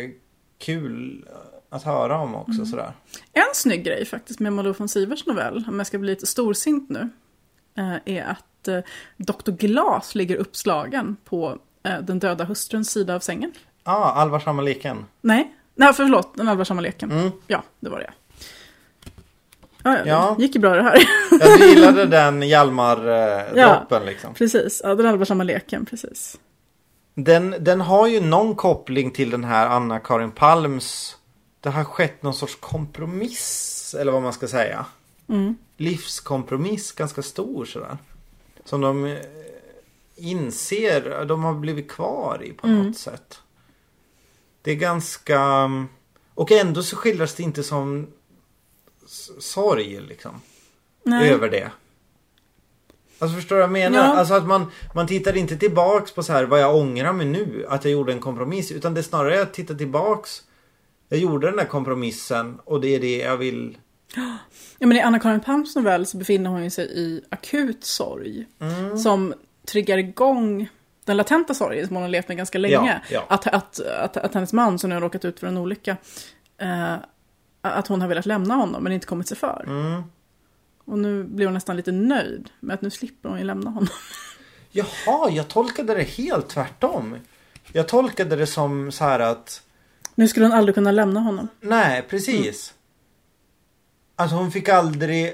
kul att höra om också Mm. sådär. En snygg grej faktiskt med Malou von Sivers novell, om jag ska bli lite storsint nu, eh, är att eh, Dr. Glas ligger uppslagen på eh, den döda hustruns sida av sängen. Ja, ah, allvarsamma leken. Nej, nej förlåt, den allvarsamma leken. Mm. Ja, det var det. Ja, ja, Ja. det gick ju bra det här. Jag gillade [laughs] den Hjalmar-droppen liksom. precis, ja, den allvarsamma leken, precis. Den, den har ju någon koppling till den här Anna-Karin Palms. Det har skett någon sorts kompromiss. Eller vad man ska säga. Mm. Livskompromiss ganska stor sådär. Som de eh, inser, de har blivit kvar i på Mm. något sätt. Det är ganska... Och ändå så skildras det inte som sorg liksom. Nej. Över det. Alltså förstår du vad jag menar? Ja. Alltså att man, man tittar inte tillbaks på så här vad jag ångrar mig nu. Att jag gjorde en kompromiss. Utan det är snarare att titta tillbaks. Jag gjorde den där kompromissen och det är det jag vill. Ja, men I Anna-Karin Palms novell så befinner hon sig i akut sorg. Mm. Som triggar igång den latenta sorgen som hon har levt med ganska länge. Ja, ja. Att, att, att, att hennes man som nu har råkat ut för en olycka. Eh, att hon har velat lämna honom men inte kommit sig för. Mm. Och nu blir hon nästan lite nöjd med att nu slipper hon ju lämna honom. [laughs] Jaha, jag tolkade det helt tvärtom. Jag tolkade det som så här att Nu skulle hon aldrig kunna lämna honom. Nej, precis. Alltså hon fick aldrig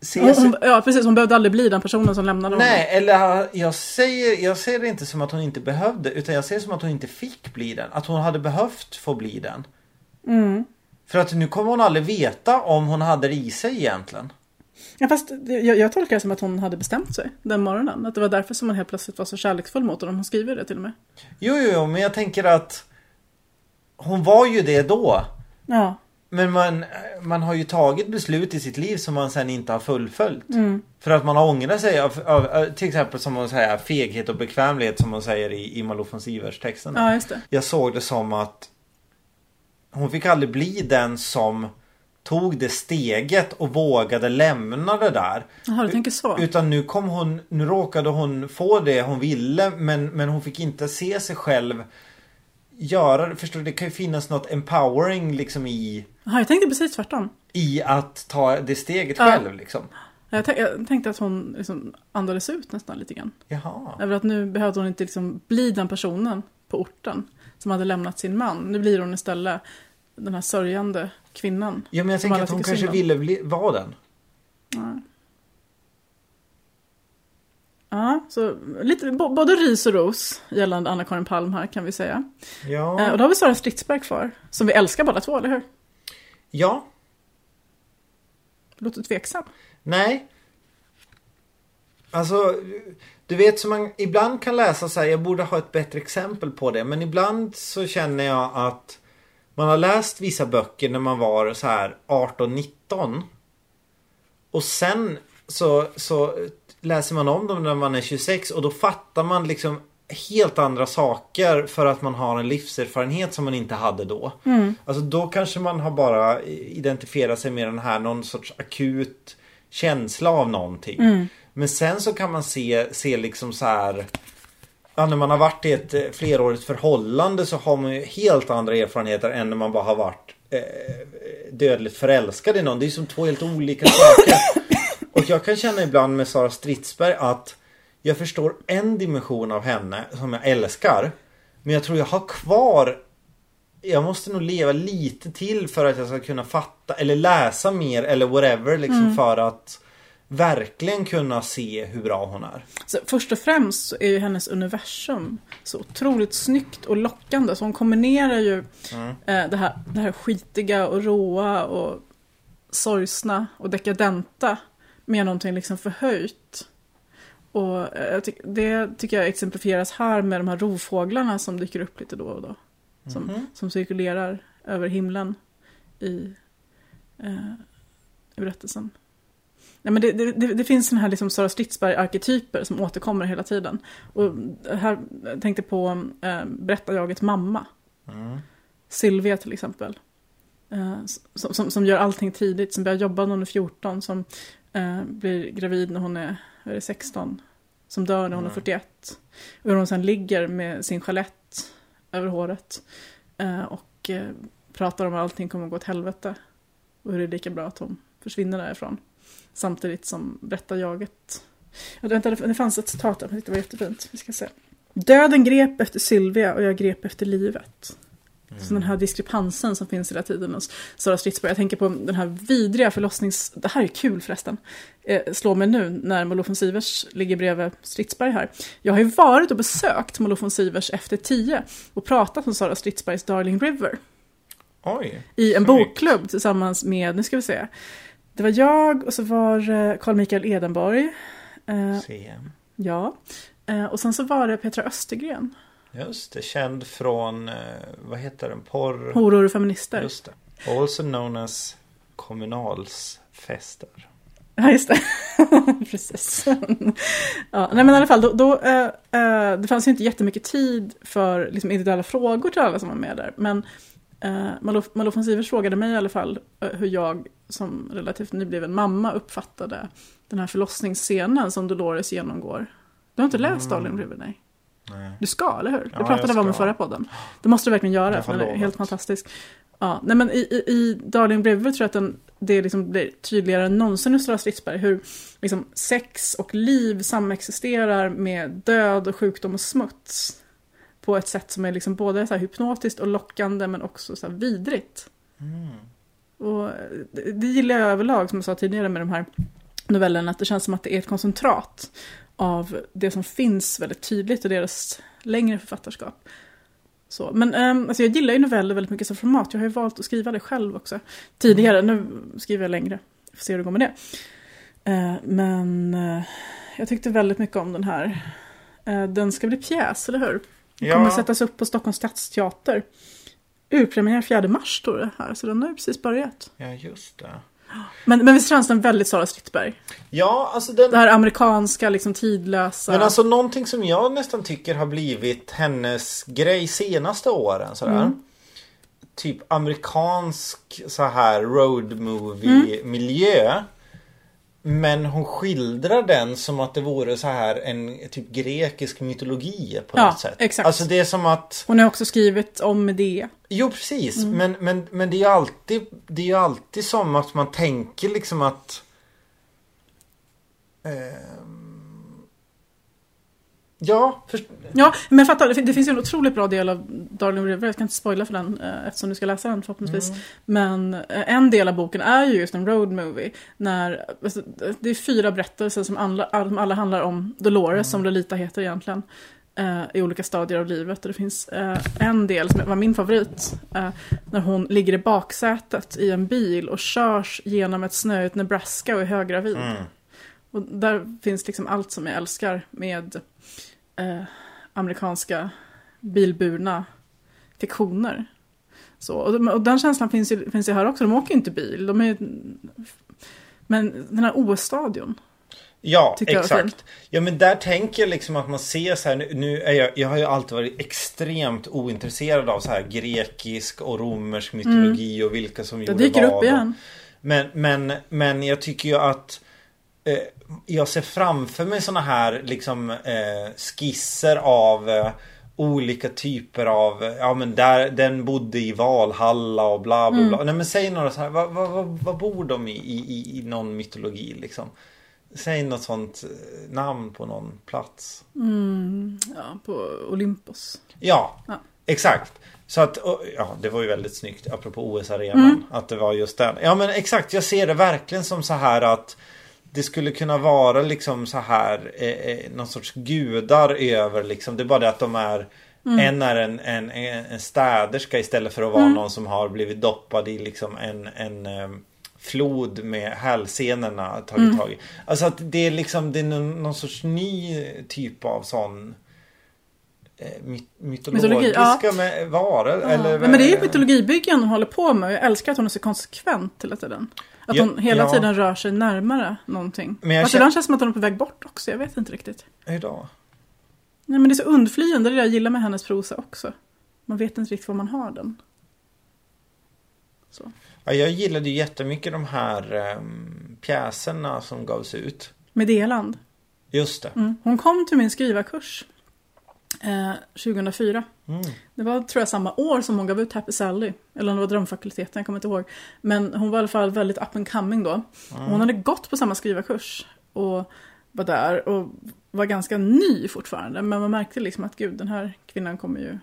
se Hon, hon, ja, precis. Hon behövde aldrig bli den personen som lämnade honom. Nej, eller jag säger, jag ser det inte som att hon inte behövde utan jag ser det som att hon inte fick bli den. Att hon hade behövt få bli den. Mm. För att nu kommer hon aldrig veta om hon hade det i sig egentligen. Ja, fast jag, jag tolkar det som att hon hade bestämt sig den morgonen. Att det var därför som hon helt plötsligt var så kärleksfull mot honom. Hon skriver det till och med. Jo, jo, jo, men jag tänker att hon var ju det då. Ja. Men man, man har ju tagit beslut i sitt liv som man sen inte har fullföljt. Mm. För att man har ångrat sig av, av, av till exempel som hon säger feghet och bekvämlighet som hon säger i, i Malou von Sivers texten. Ja, just det. Jag såg det som att hon fick aldrig bli den som tog det steget och vågade lämna det där. Jaha, du tänker så. Utan nu kom hon, nu råkade hon få det hon ville men, men hon fick inte se sig själv göra det. Förstår du? Det kan ju finnas något empowering liksom i, Jaha, jag tänkte precis tvärtom. i att ta det steget Ja. själv liksom. Jag, jag tänkte att hon liksom andades ut nästan lite grann. Jaha. Över att nu behövde hon inte liksom bli den personen på orten som hade lämnat sin man. Nu blir hon istället den här sörjande kvinnan. Ja men jag tänker att hon kanske ville bli, vara den. Ja. Ja, så lite, både ris och ros gällande Anna-Karin Palm här kan vi säga. Ja. Eh, och då har vi Sara Stridsberg kvar, som vi älskar båda två, eller hur? Ja. Låter tveksam. Nej. Alltså, du vet som man ibland kan läsa så här, jag borde ha ett bättre exempel på det. Men ibland så känner jag att man har läst vissa böcker när man var så här 18-19. Och sen så, så läser man om dem när man är 26 och då fattar man liksom helt andra saker för att man har en livserfarenhet som man inte hade då. Alltså då kanske man har bara identifierat sig med den här någon sorts akut känsla av någonting. Men sen så kan man se, se liksom så här Ja, när man har varit i ett eh, flerårigt förhållande så har man ju helt andra erfarenheter än när man bara har varit eh, dödligt förälskad i någon. Det är som två helt olika [coughs] saker. Och jag kan känna ibland med Sara Stridsberg att jag förstår en dimension av henne som jag älskar. Men jag tror jag har kvar jag måste nog leva lite till för att jag ska kunna fatta eller läsa mer eller whatever liksom för att verkligen kunna se hur bra hon är. Så först och främst så är ju hennes universum så otroligt snyggt och lockande. Så hon kombinerar ju Mm. eh, det, här, det här skitiga och råa och sorgsna och dekadenta med någonting liksom förhöjt. Och eh, det tycker jag exemplifieras här med de här rovfåglarna som dyker upp lite då och då. Som, Mhm. som cirkulerar över himlen i, eh, i berättelsen. Nej, men det, det, det, finns sådana här liksom Sara Stridsberg-arketyper som återkommer hela tiden. Och här jag tänkte på eh, berättarjaget mamma. Mm. Sylvia till exempel. Eh, som, som, som gör allting tidigt, som börjar jobba när hon är 14, som eh, blir gravid när hon är, är det, 16. Som dör när hon är 41. Och hur hon sen ligger med sin chalett över håret. Eh, och eh, pratar om att allting kommer att gå åt helvete. Och hur det är lika bra att hon försvinner därifrån. Samtidigt som berättarjaget... Ja, vänta, det fanns ett citat där, det var jättefint. Vi ska se. Döden grep efter Sylvia och jag grep efter livet. Så den här diskrepansen som finns hela tiden hos Sara Stridsberg. Jag tänker på den här vidriga förlossnings... Det här är kul förresten. Eh, slår mig nu när Malou von Sivers ligger bredvid Stridsberg här. Jag har ju varit och besökt Malou von Sivers efter tio och pratat om Sara Stridsbergs Darling River Oj. i en bokklubb tillsammans med, nu ska vi se, det var jag och så var Carl Michael Edenborg. Eh, CM. ja. Eh, och sen så var det Petra Östergren, Just det, känd från, eh, vad heter den, porr... Horor och feminister. Just det. Also known as kommunalsfester. Ja, just det. [laughs] Precis. ja, nej men i alla fall, då, då eh, det fanns ju inte jättemycket tid för liksom, individuella frågor till alla som var med där. Men eh, Malou, von Sivers frågade mig i alla fall eh, hur jag som relativt nybliven mamma uppfattade den här förlossningsscenen som Dolores genomgår. Du har inte läst Darling River? Nej. Nej. Du ska, eller hur? Det Ja, pratade vi om i förra podden. Det måste du verkligen göra, den är helt fantastisk. Ja, nej men i, i, i Darling River tror jag att den, det liksom blir tydligare än någonsin hos Stora Stridsberg hur liksom, sex och liv samexisterar med död och sjukdom och smuts. På ett sätt som är liksom både så hypnotiskt och lockande men också så vidrigt. Mm. Och det, det gillar jag överlag, som jag sa tidigare med de här novellerna, att det känns som att det är ett koncentrat av det som finns väldigt tydligt i deras längre författarskap. Så, men um, alltså jag gillar ju noveller väldigt mycket som format. Jag har ju valt att skriva det själv också. Tidigare, nu skriver jag längre. Får se hur det går med det. Eh, men eh, jag tyckte väldigt mycket om den här. Eh, den ska bli pjäs, eller hur? Den kommer Ja. sättas upp på Stockholms stadsteater. Urpremiär 4 mars står det här, så den har ju precis börjat. ja, just det. Men, men visst känns den väldigt Sara Strittberg? Ja, alltså den... Det här amerikanska, liksom tidlösa. Men alltså någonting som jag nästan tycker har blivit hennes grej senaste åren sådär. Mm. Typ amerikansk så här road movie miljö. Men hon skildrar den som att det vore så här en typ grekisk mytologi på Ja, något sätt. exakt. Alltså det är som att Hon har också skrivit om Medea. Jo precis, Mm. men, men, men det är ju alltid Det är ju alltid som att man tänker liksom att ehm, Ja, för, Ja, men fattar. Det fin- Det finns ju en otroligt bra del av Darling River. Jag ska inte spoila för den eh, eftersom du ska läsa den förhoppningsvis. Mm. Men eh, en del av boken är ju just en road movie. När, alltså, det är fyra berättelser som alla, alla handlar om Dolores, Mm. som Lolita heter egentligen. eh, I olika stadier av livet. Och det finns en del som var min favorit. när hon ligger i baksätet i en bil och körs genom ett snöigt Nebraska och är höggravid. mm, Och där finns liksom allt som jag älskar med eh, amerikanska bilburna fiktioner. Så, och, och den känslan finns ju, finns ju här också. De åker ju inte bil. De är, men den här OS-stadion. ja exakt. Ja men där tänker jag liksom att man ser så här nu, nu är jag, jag har ju alltid varit extremt ointresserad av så här grekisk och romersk mytologi och vilka som Det gjorde dyker vad. upp igen. Men, men, men jag tycker ju att eh, jag ser framför mig såna här liksom eh, skisser av eh, olika typer av, ja men där, den bodde i Valhalla och bla bla bla. Nej men säg några så här, vad, vad, vad, vad bor de i, i, i, någon mytologi liksom? Säg något sånt eh, namn på någon plats. Mm, ja, på Olympos. Ja, Ja. exakt. Så att, och, ja det var ju väldigt snyggt apropå OS-arenan. Att det var just den. Ja men exakt, jag ser det verkligen som så här att det skulle kunna vara liksom så här eh, eh, någon sorts gudar över liksom. Det är bara det att de är En är en, en, en städerska istället för att vara någon som har blivit doppad i liksom en, en eh, flod med hälsenorna tagit tag i. Alltså att det är liksom det är någon, någon sorts ny typ av sån eh, my, mytologiska ja. med varor. Ja. Eller, Nej, men det är ju mytologibyggen hon håller på med. Jag älskar att hon är så konsekvent hela tiden. Att Ja, hon hela ja. tiden rör sig närmare någonting. Men jag Fast känner- ibland känns det som att hon är på väg bort också. Jag vet inte riktigt. Hur då? Nej men det är så undflyende, det jag gillar med hennes prosa också. Man vet inte riktigt var man har den. Så. Ja, jag gillade ju jättemycket de här um, pjäserna som gavs ut. Medeland. Just det. Mm. Hon kom till min skrivarkurs eh, 2004. Mm. Det var tror jag samma år som hon gav ut Happy Sally. Eller om det var Drömfakulteten, jag kommer inte ihåg. Men hon var i alla fall väldigt up and coming då. Och hon hade gått på samma skrivarkurs. Och var där och var ganska ny fortfarande. Men man märkte liksom att gud, den här kvinnan kommer ju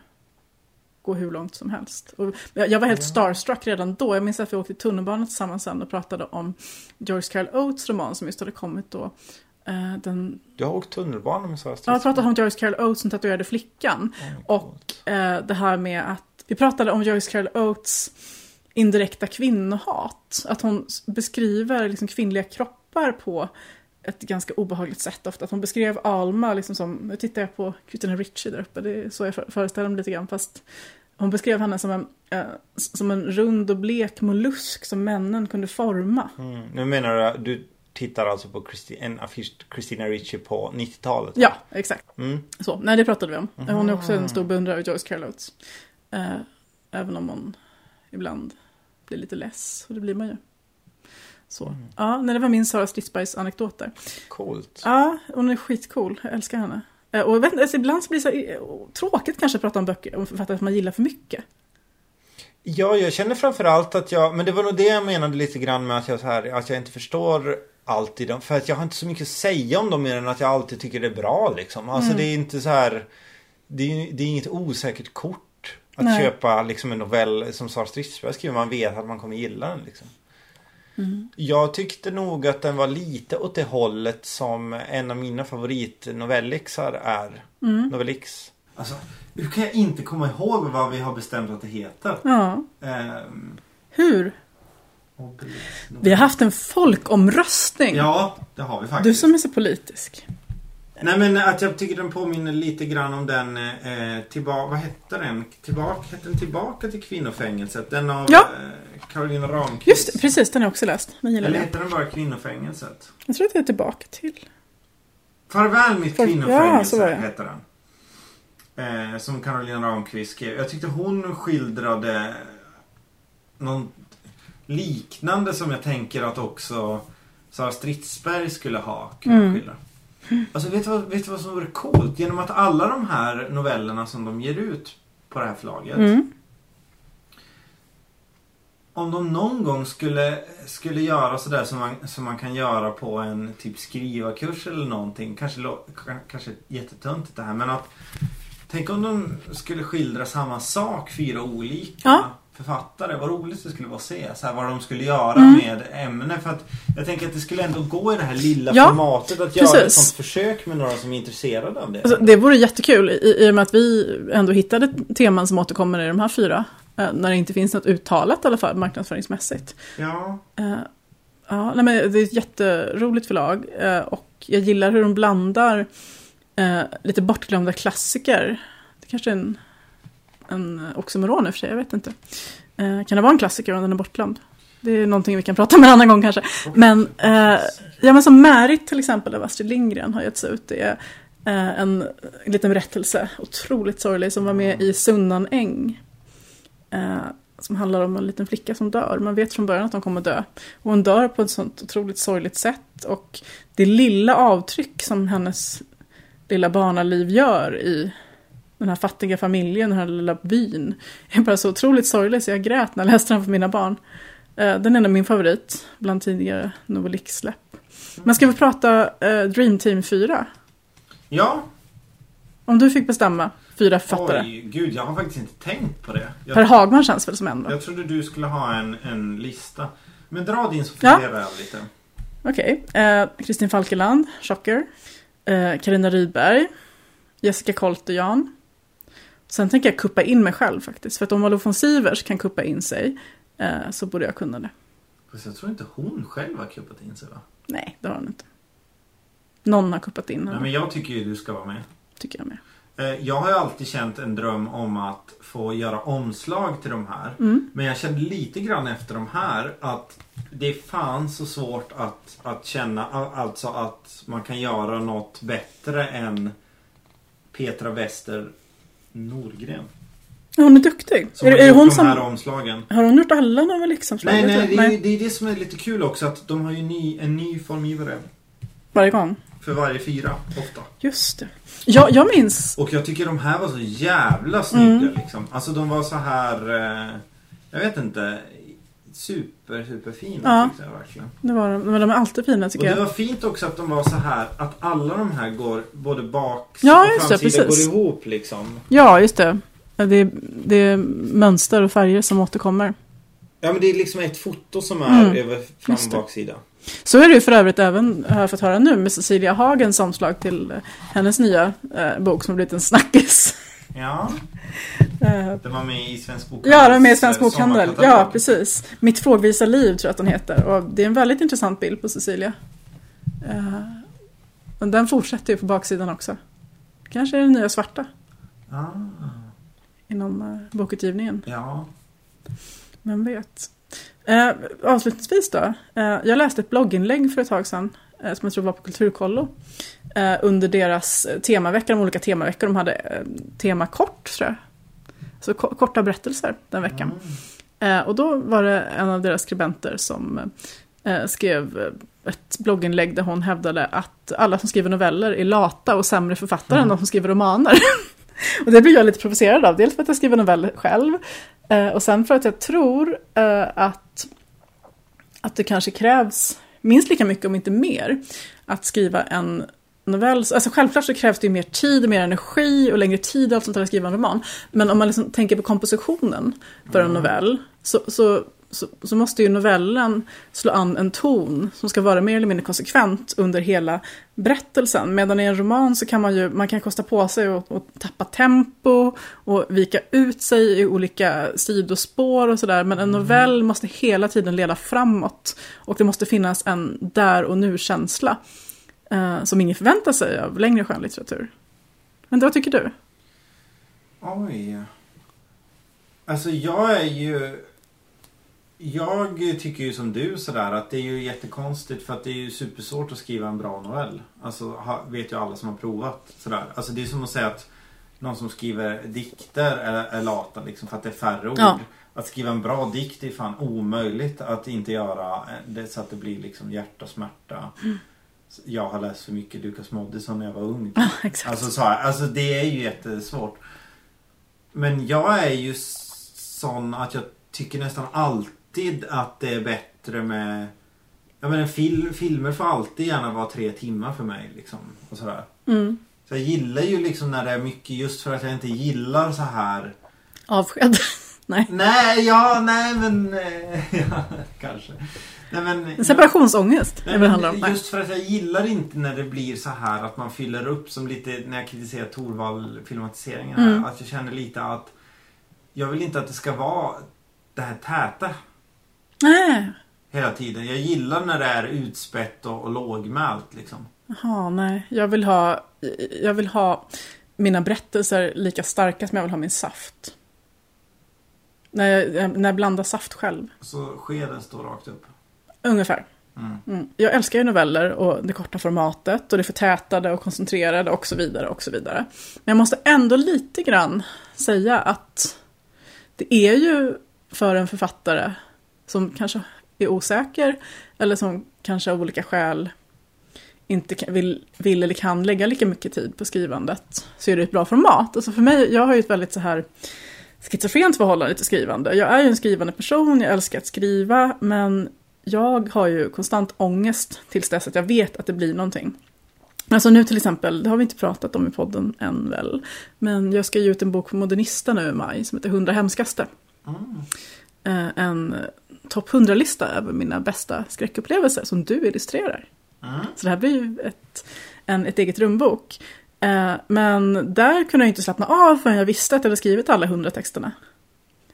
gå hur långt som helst. Och jag var helt starstruck redan då. Jag minns att vi åkte i tunnelbanan tillsammans sen och pratade om Joyce Carol Oates roman som just hade kommit då. Eh, Den Du har åkt tunnelbana med Sara Ja, jag Stridsman? pratade om Joyce Carol Oates som tatuerade flickan. Oj, Och eh, det här med att vi pratade om Joyce Carol Oates indirekta kvinnohat. Att hon beskriver liksom kvinnliga kroppar på ett ganska obehagligt sätt ofta. Att hon beskrev Alma liksom som, nu tittar jag på Christina Ritchie där uppe, det är så jag för- föreställer mig lite grann. Fast hon beskrev henne som en, eh, som en rund och blek mollusk som männen kunde forma. Mm. Nu menar du, du tittar alltså på Christi, en affisch Christina Ricci på 90-talet. Ja, exakt. Mm. Så, nej, det pratade vi om. Hon är också en stor beundrare av Joyce Carol Oates. Eh, även om hon ibland blir lite less, och det blir man ju. Så. Mm. Ja, nej, det var min Sara Stridsbergs anekdot där. Coolt. Ja, hon är skitcool. Jag älskar henne. Eh, Och vet, alltså, ibland så blir det så eh, tråkigt kanske att prata om böcker och författare som man gillar för mycket. Ja, jag känner framförallt att jag, men det var nog det jag menade lite grann med att jag, så här, att jag inte förstår allt i dem. För att jag har inte så mycket att säga om dem mer än att jag alltid tycker det är bra liksom. Alltså Mm. det är inte så här, det är, det är inget osäkert kort. Att Nej. köpa liksom en novell som Sara Stridsberg skriver, man vet att man kommer gilla den liksom. Mm. Jag tyckte nog att den var lite åt det hållet som en av mina favoritnovellixar är. Mm. Novellix. Alltså, hur kan jag inte komma ihåg vad vi har bestämt att det heter? Ja. Ehm, Hur? Vi har haft en folkomröstning. Ja, det har vi Du faktiskt. som är så politisk. Nej men att jag tycker den påminner lite grann om den eh, tillbaka, vad hette den? Tillbaka, hette den Tillbaka till kvinnofängelset? Den av Ja. eh, Carolina Ramqvist. Just precis. Den har jag också läst. Den gillar Eller hette den bara Kvinnofängelset? Jag tror att det är tillbaka till. Farväl mitt Far- kvinnofängelse Ja, hette den. Eh, som Carolina Ramqvist skrev. Jag tyckte hon skildrade någon liknande som jag tänker att också Sara Stridsberg skulle ha kunnat Mm. skildra. Alltså vet du, vad, vet du vad som vore coolt? Genom att alla de här novellerna som de ger ut på det här förlaget. Mm. Om de någon gång skulle, skulle göra sådär som man, som man kan göra på en typ skrivarkurs eller någonting. Kanske, kanske jättetöntigt det här men att Tänk om de skulle skildra samma sak, fyra olika Ja. Författare. Vad roligt det skulle vara att se. Så här, vad de skulle göra Mm. med ämne. För att jag tänker att det skulle ändå gå i det här lilla Ja, formatet att göra ett precis. sånt försök med några som är intresserade av det. Alltså, det vore jättekul i, i och med att vi ändå hittade teman som återkommer i de här fyra. eh, När det inte finns något uttalat i alla fall marknadsföringsmässigt. Ja. Eh, ja, nej, men det är ett jätteroligt förlag. eh, och jag gillar hur de blandar eh, lite bortglömda klassiker. Det kanske är en, en eh, oxymoron i och för sig, jag vet inte. Eh, kan det vara en klassiker om den är bortglömd? Det är någonting vi kan prata om en annan gång kanske. Men, eh, ja, men som Märit till exempel av Astrid Lindgren har getts ut. Det är eh, en liten berättelse, otroligt sorglig, som var med i Sunnan äng. Eh, som handlar om en liten flicka som dör. Man vet från början att hon kommer dö. Och hon dör på ett sånt otroligt sorgligt sätt. Och det lilla avtryck som hennes lilla barnaliv gör i den här fattiga familjen, den här lilla byn, är bara så otroligt sorglig så jag grät när jag läste den för mina barn. Eh, Den är nog min favorit bland tidigare Novelix-släpp. Men ska vi prata eh, Dream Team 4? Ja. Om du fick bestämma fyra författare. Oj, gud jag har faktiskt inte tänkt på det. Jag, Per Hagman känns väl som en då? jag trodde du skulle ha en, en lista. Men dra din så Ja. funderar jag lite. Okej. Eh, Kristin Falkeland, Chocker. Eh, Carina Rydberg. Jessica Kolterjan. Sen tänker jag kuppa in mig själv faktiskt. För att om Malou von Sivers kan kuppa in sig eh, så borde jag kunna det. Fast jag tror inte hon själv har kuppat in sig va? Nej, det har hon inte. Någon har kuppat in Nej, henne, men jag tycker ju du ska vara med. tycker jag med. Eh, Jag har ju alltid känt en dröm om att få göra omslag till de här. Mm. Men jag kände lite grann efter de här att det är fan så svårt att, att känna alltså att man kan göra något bättre än Petra Wester Norgren. Hon är duktig. Som Är, har är gjort hon de som... här omslagen. Har hon gjort alla Novelix-omslag? Nej, Jag nej, tror- det är, det är det som är lite kul också att de har ju ny, en ny formgivare Varje gång. för varje fyra, ofta. Just det. Ja, jag minns... Och jag tycker de här var så jävla snygga Mm. liksom. Alltså de var så här eh, Jag vet inte Super, super fina Ja. jag verkligen. Det var de, men de är alltid fina Och tycker det jag. var fint också att de var så här att alla de här går både bak Ja, och det, framsida precis. går ihop liksom. Ja, just det. Det är, det är mönster och färger som återkommer. Ja men det är liksom ett foto som är Mm. över fram och det. baksida. Så är det ju för övrigt även, har jag fått höra nu, med Cecilia Hagens omslag till eh, hennes nya eh, bok som har blivit en snackis. Ja, Eh, det var med i Svensk Bokhandel. ja, de är med i Svensk Bokhandel. sommarkatalog. Ja, precis. Mitt frågvisa liv tror jag att den heter. Och det är en väldigt intressant bild på Cecilia. Eh, och den fortsätter ju på baksidan också. Kanske är det nya svarta Ah, inom eh, bokutgivningen. ja. Vem vet? Eh, avslutningsvis då. Eh, jag läste ett blogginlägg för ett tag sedan eh, som jag tror var på Kulturkollo. Eh, under deras temavecka, de olika temaveckor. De hade eh, tema kort tror jag. Så ko- korta berättelser den veckan. Eh, och då var det en av deras skribenter som eh, skrev ett blogginlägg där hon hävdade att alla som skriver noveller är lata och sämre författare än de som skriver romaner. [laughs] och det blir jag lite provocerad av. Dels för att jag skriver noveller själv. Och sen för att jag tror att, att det kanske krävs minst lika mycket, om inte mer, att skriva en novell. Alltså självklart så krävs det ju mer tid, mer energi och längre tid och allt sånt där att skriva en roman. Men om man liksom tänker på kompositionen för en novell så, så, så, så måste ju novellen slå an en ton som ska vara mer eller mindre konsekvent under hela berättelsen. Medan i en roman så kan man ju, man kan kosta på sig att, att tappa tempo och vika ut sig i olika sidospår och sådär. Men en novell måste hela tiden leda framåt. Och det måste finnas en där och nu-känsla. Eh, som ingen förväntar sig av längre skönlitteratur. Men vad tycker du? Oj. Alltså jag är ju... Jag tycker ju som du sådär att det är ju jättekonstigt för att det är ju supersvårt att skriva en bra novell. Alltså ha, vet ju alla som har provat sådär. Alltså det är som att säga att någon som skriver dikter är, är lata liksom för att det är färre ord. Ja. Att skriva en bra dikt är fan omöjligt att inte göra det så att det blir liksom hjärta och smärta. Jag har läst för mycket Lukas Moodysson när jag var ung. [laughs] Ja, exakt. Alltså, så här, alltså det är ju jättesvårt. Men jag är ju sån att jag tycker nästan alltid att det är bättre med... Jag menar fil, filmer får alltid gärna vara tre timmar för mig liksom. Och sådär. Mm. Så jag gillar ju liksom när det är mycket just för att jag inte gillar så här. Avsked. Nej. Nej, ja, nej men... eh, [laughs] ja, kanske. Nej men... Separationsångest är Nej, vad det handlar om. Nej. just för att jag gillar inte när det blir så här att man fyller upp som lite när jag kritiserar Torvald filmatiseringen här. Mm. Att jag känner lite att jag vill inte att det ska vara det här täta Nej. hela tiden. Jag gillar när det är utspätt och, och lågmält liksom. Jaha, nej. Jag vill ha, jag vill ha mina berättelser lika starka som jag vill ha min saft. När jag, när jag blandar saft själv. Så skeden står rakt upp. Ungefär. Mm. Mm. Jag älskar ju noveller och det korta formatet och det förtätade och koncentrerade och så vidare och så vidare. Men jag måste ändå lite grann säga att det är ju för en författare som kanske är osäker eller som kanske av olika skäl inte kan- vill, vill eller kan lägga lika mycket tid på skrivandet så är det ett bra format. Alltså för mig, jag har ju ett väldigt så här schizofrent förhållande till skrivande. Jag är ju en skrivande person, jag älskar att skriva, men jag har ju konstant ångest tills dess att jag vet att det blir någonting. Alltså nu till exempel, det har vi inte pratat om i podden än väl, men jag ska ge ut en bok på Modernista nu i maj som heter 100 hemskaste. Mm. En topp 100-lista över mina bästa skräckupplevelser som du illustrerar. Mm. Så det här blir ju ett, en, ett eget rumbok. Eh, men där kunde jag inte slappna av förrän jag visste att jag hade skrivit alla hundra texterna.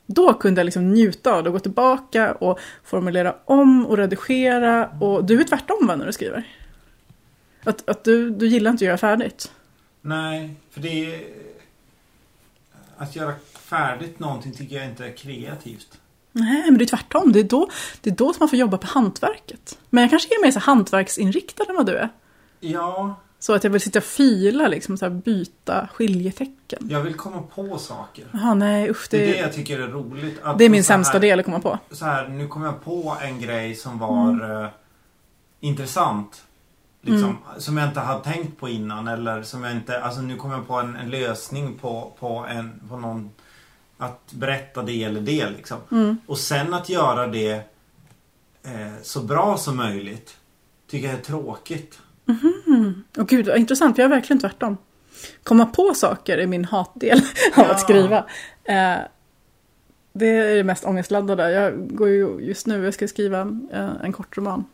Då kunde jag liksom njuta av det och gå tillbaka och formulera om och redigera. Och du är tvärtom va, när du skriver? Att, att du, du gillar inte att göra färdigt. Nej, för det är... Att göra färdigt någonting tycker jag inte är kreativt. Nej, men det är tvärtom. Det är då, det är då som man får jobba på hantverket. Men jag kanske är mer så hantverksinriktad än vad du är. Ja, Så att jag vill sitta och fila, liksom, så här, byta skiljetecken. jag vill komma på saker. Jaha, nej usch. Det är det Det, jag tycker är roligt. Att det är min så här- sämsta del att komma på. så här, nu kom jag på en grej som var Mm. eh, intressant. Liksom, Som jag inte hade tänkt på innan. Eller som jag inte, alltså nu kom jag på en, en lösning på, på, en, på någon att berätta det eller det liksom. Mm. Och sen att göra det eh, så bra som möjligt. Tycker jag är tråkigt. Och gud, vad intressant, för jag är verkligen tvärtom. Komma på saker är min hatdel [laughs] av Ja. att skriva. Eh, det är det mest ångestladdade. Jag går ju just nu, jag ska skriva eh, en kortroman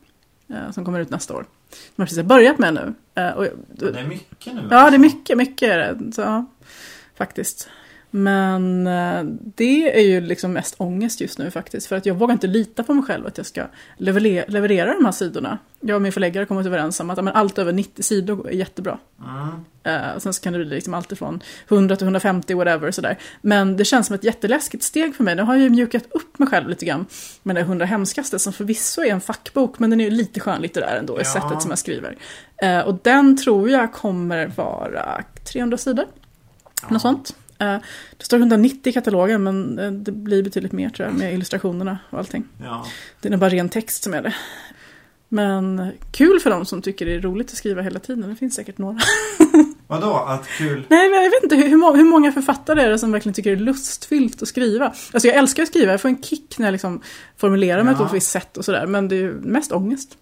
eh, som kommer ut nästa år. Som jag precis har börjat med nu. Eh, och, Det är mycket nu. ja, det är mycket, mycket det. Så, ja, faktiskt. Men eh, det är ju liksom mest ångest just nu faktiskt. För att jag vågar inte lita på mig själv att jag ska leverera, leverera de här sidorna. Jag och min förläggare har kommit överens om att men, allt över 90 sidor är jättebra. Mm. Uh, sen så kan det bli liksom allt ifrån 100 till 150 whatever sådär. Men det känns som ett jätteläskigt steg för mig. Nu har jag ju mjukat upp mig själv lite grann med det 100 hemskaste som förvisso är en fackbok men den är ju lite skönlitterär ändå i Ja. sättet som jag skriver. Uh, och den tror jag kommer vara 300 sidor. Något sånt. Eh, det står 190 i katalogen men eh, det blir betydligt mer tror jag med illustrationerna och allting. Ja. Det är nog bara ren text som är det. Men kul för dem som tycker det är roligt att skriva hela tiden. Det finns säkert några. [laughs] Vadå? Att kul? Nej, jag vet inte hur, må- hur många författare är det som verkligen tycker det är lustfyllt att skriva. Alltså jag älskar att skriva, jag får en kick när jag liksom formulerar mig Ja. på ett visst sätt och sådär. Men det är ju mest ångest.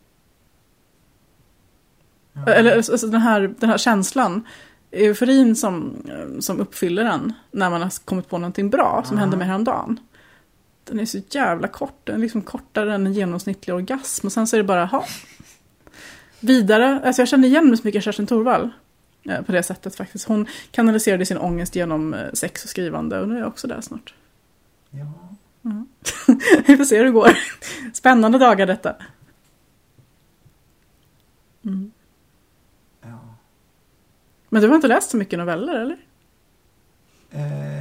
Ja. Eller alltså, den, här, den här känslan, euforin som, som uppfyller en när man har kommit på någonting bra, som Mm. hände mig häromdagen. Den är så jävla kort, den är liksom kortare än en genomsnittlig orgasm och sen så är det bara, ha. Vidare, alltså jag känner igen mig så mycket Kerstin Thorvall eh, på det sättet faktiskt. Hon kanaliserade sin ångest genom eh, sex och skrivande och nu är jag också där snart. Ja. [laughs] Vi får se hur det går. Spännande dagar detta. Mm. Men du har inte läst så mycket noveller eller? Eh,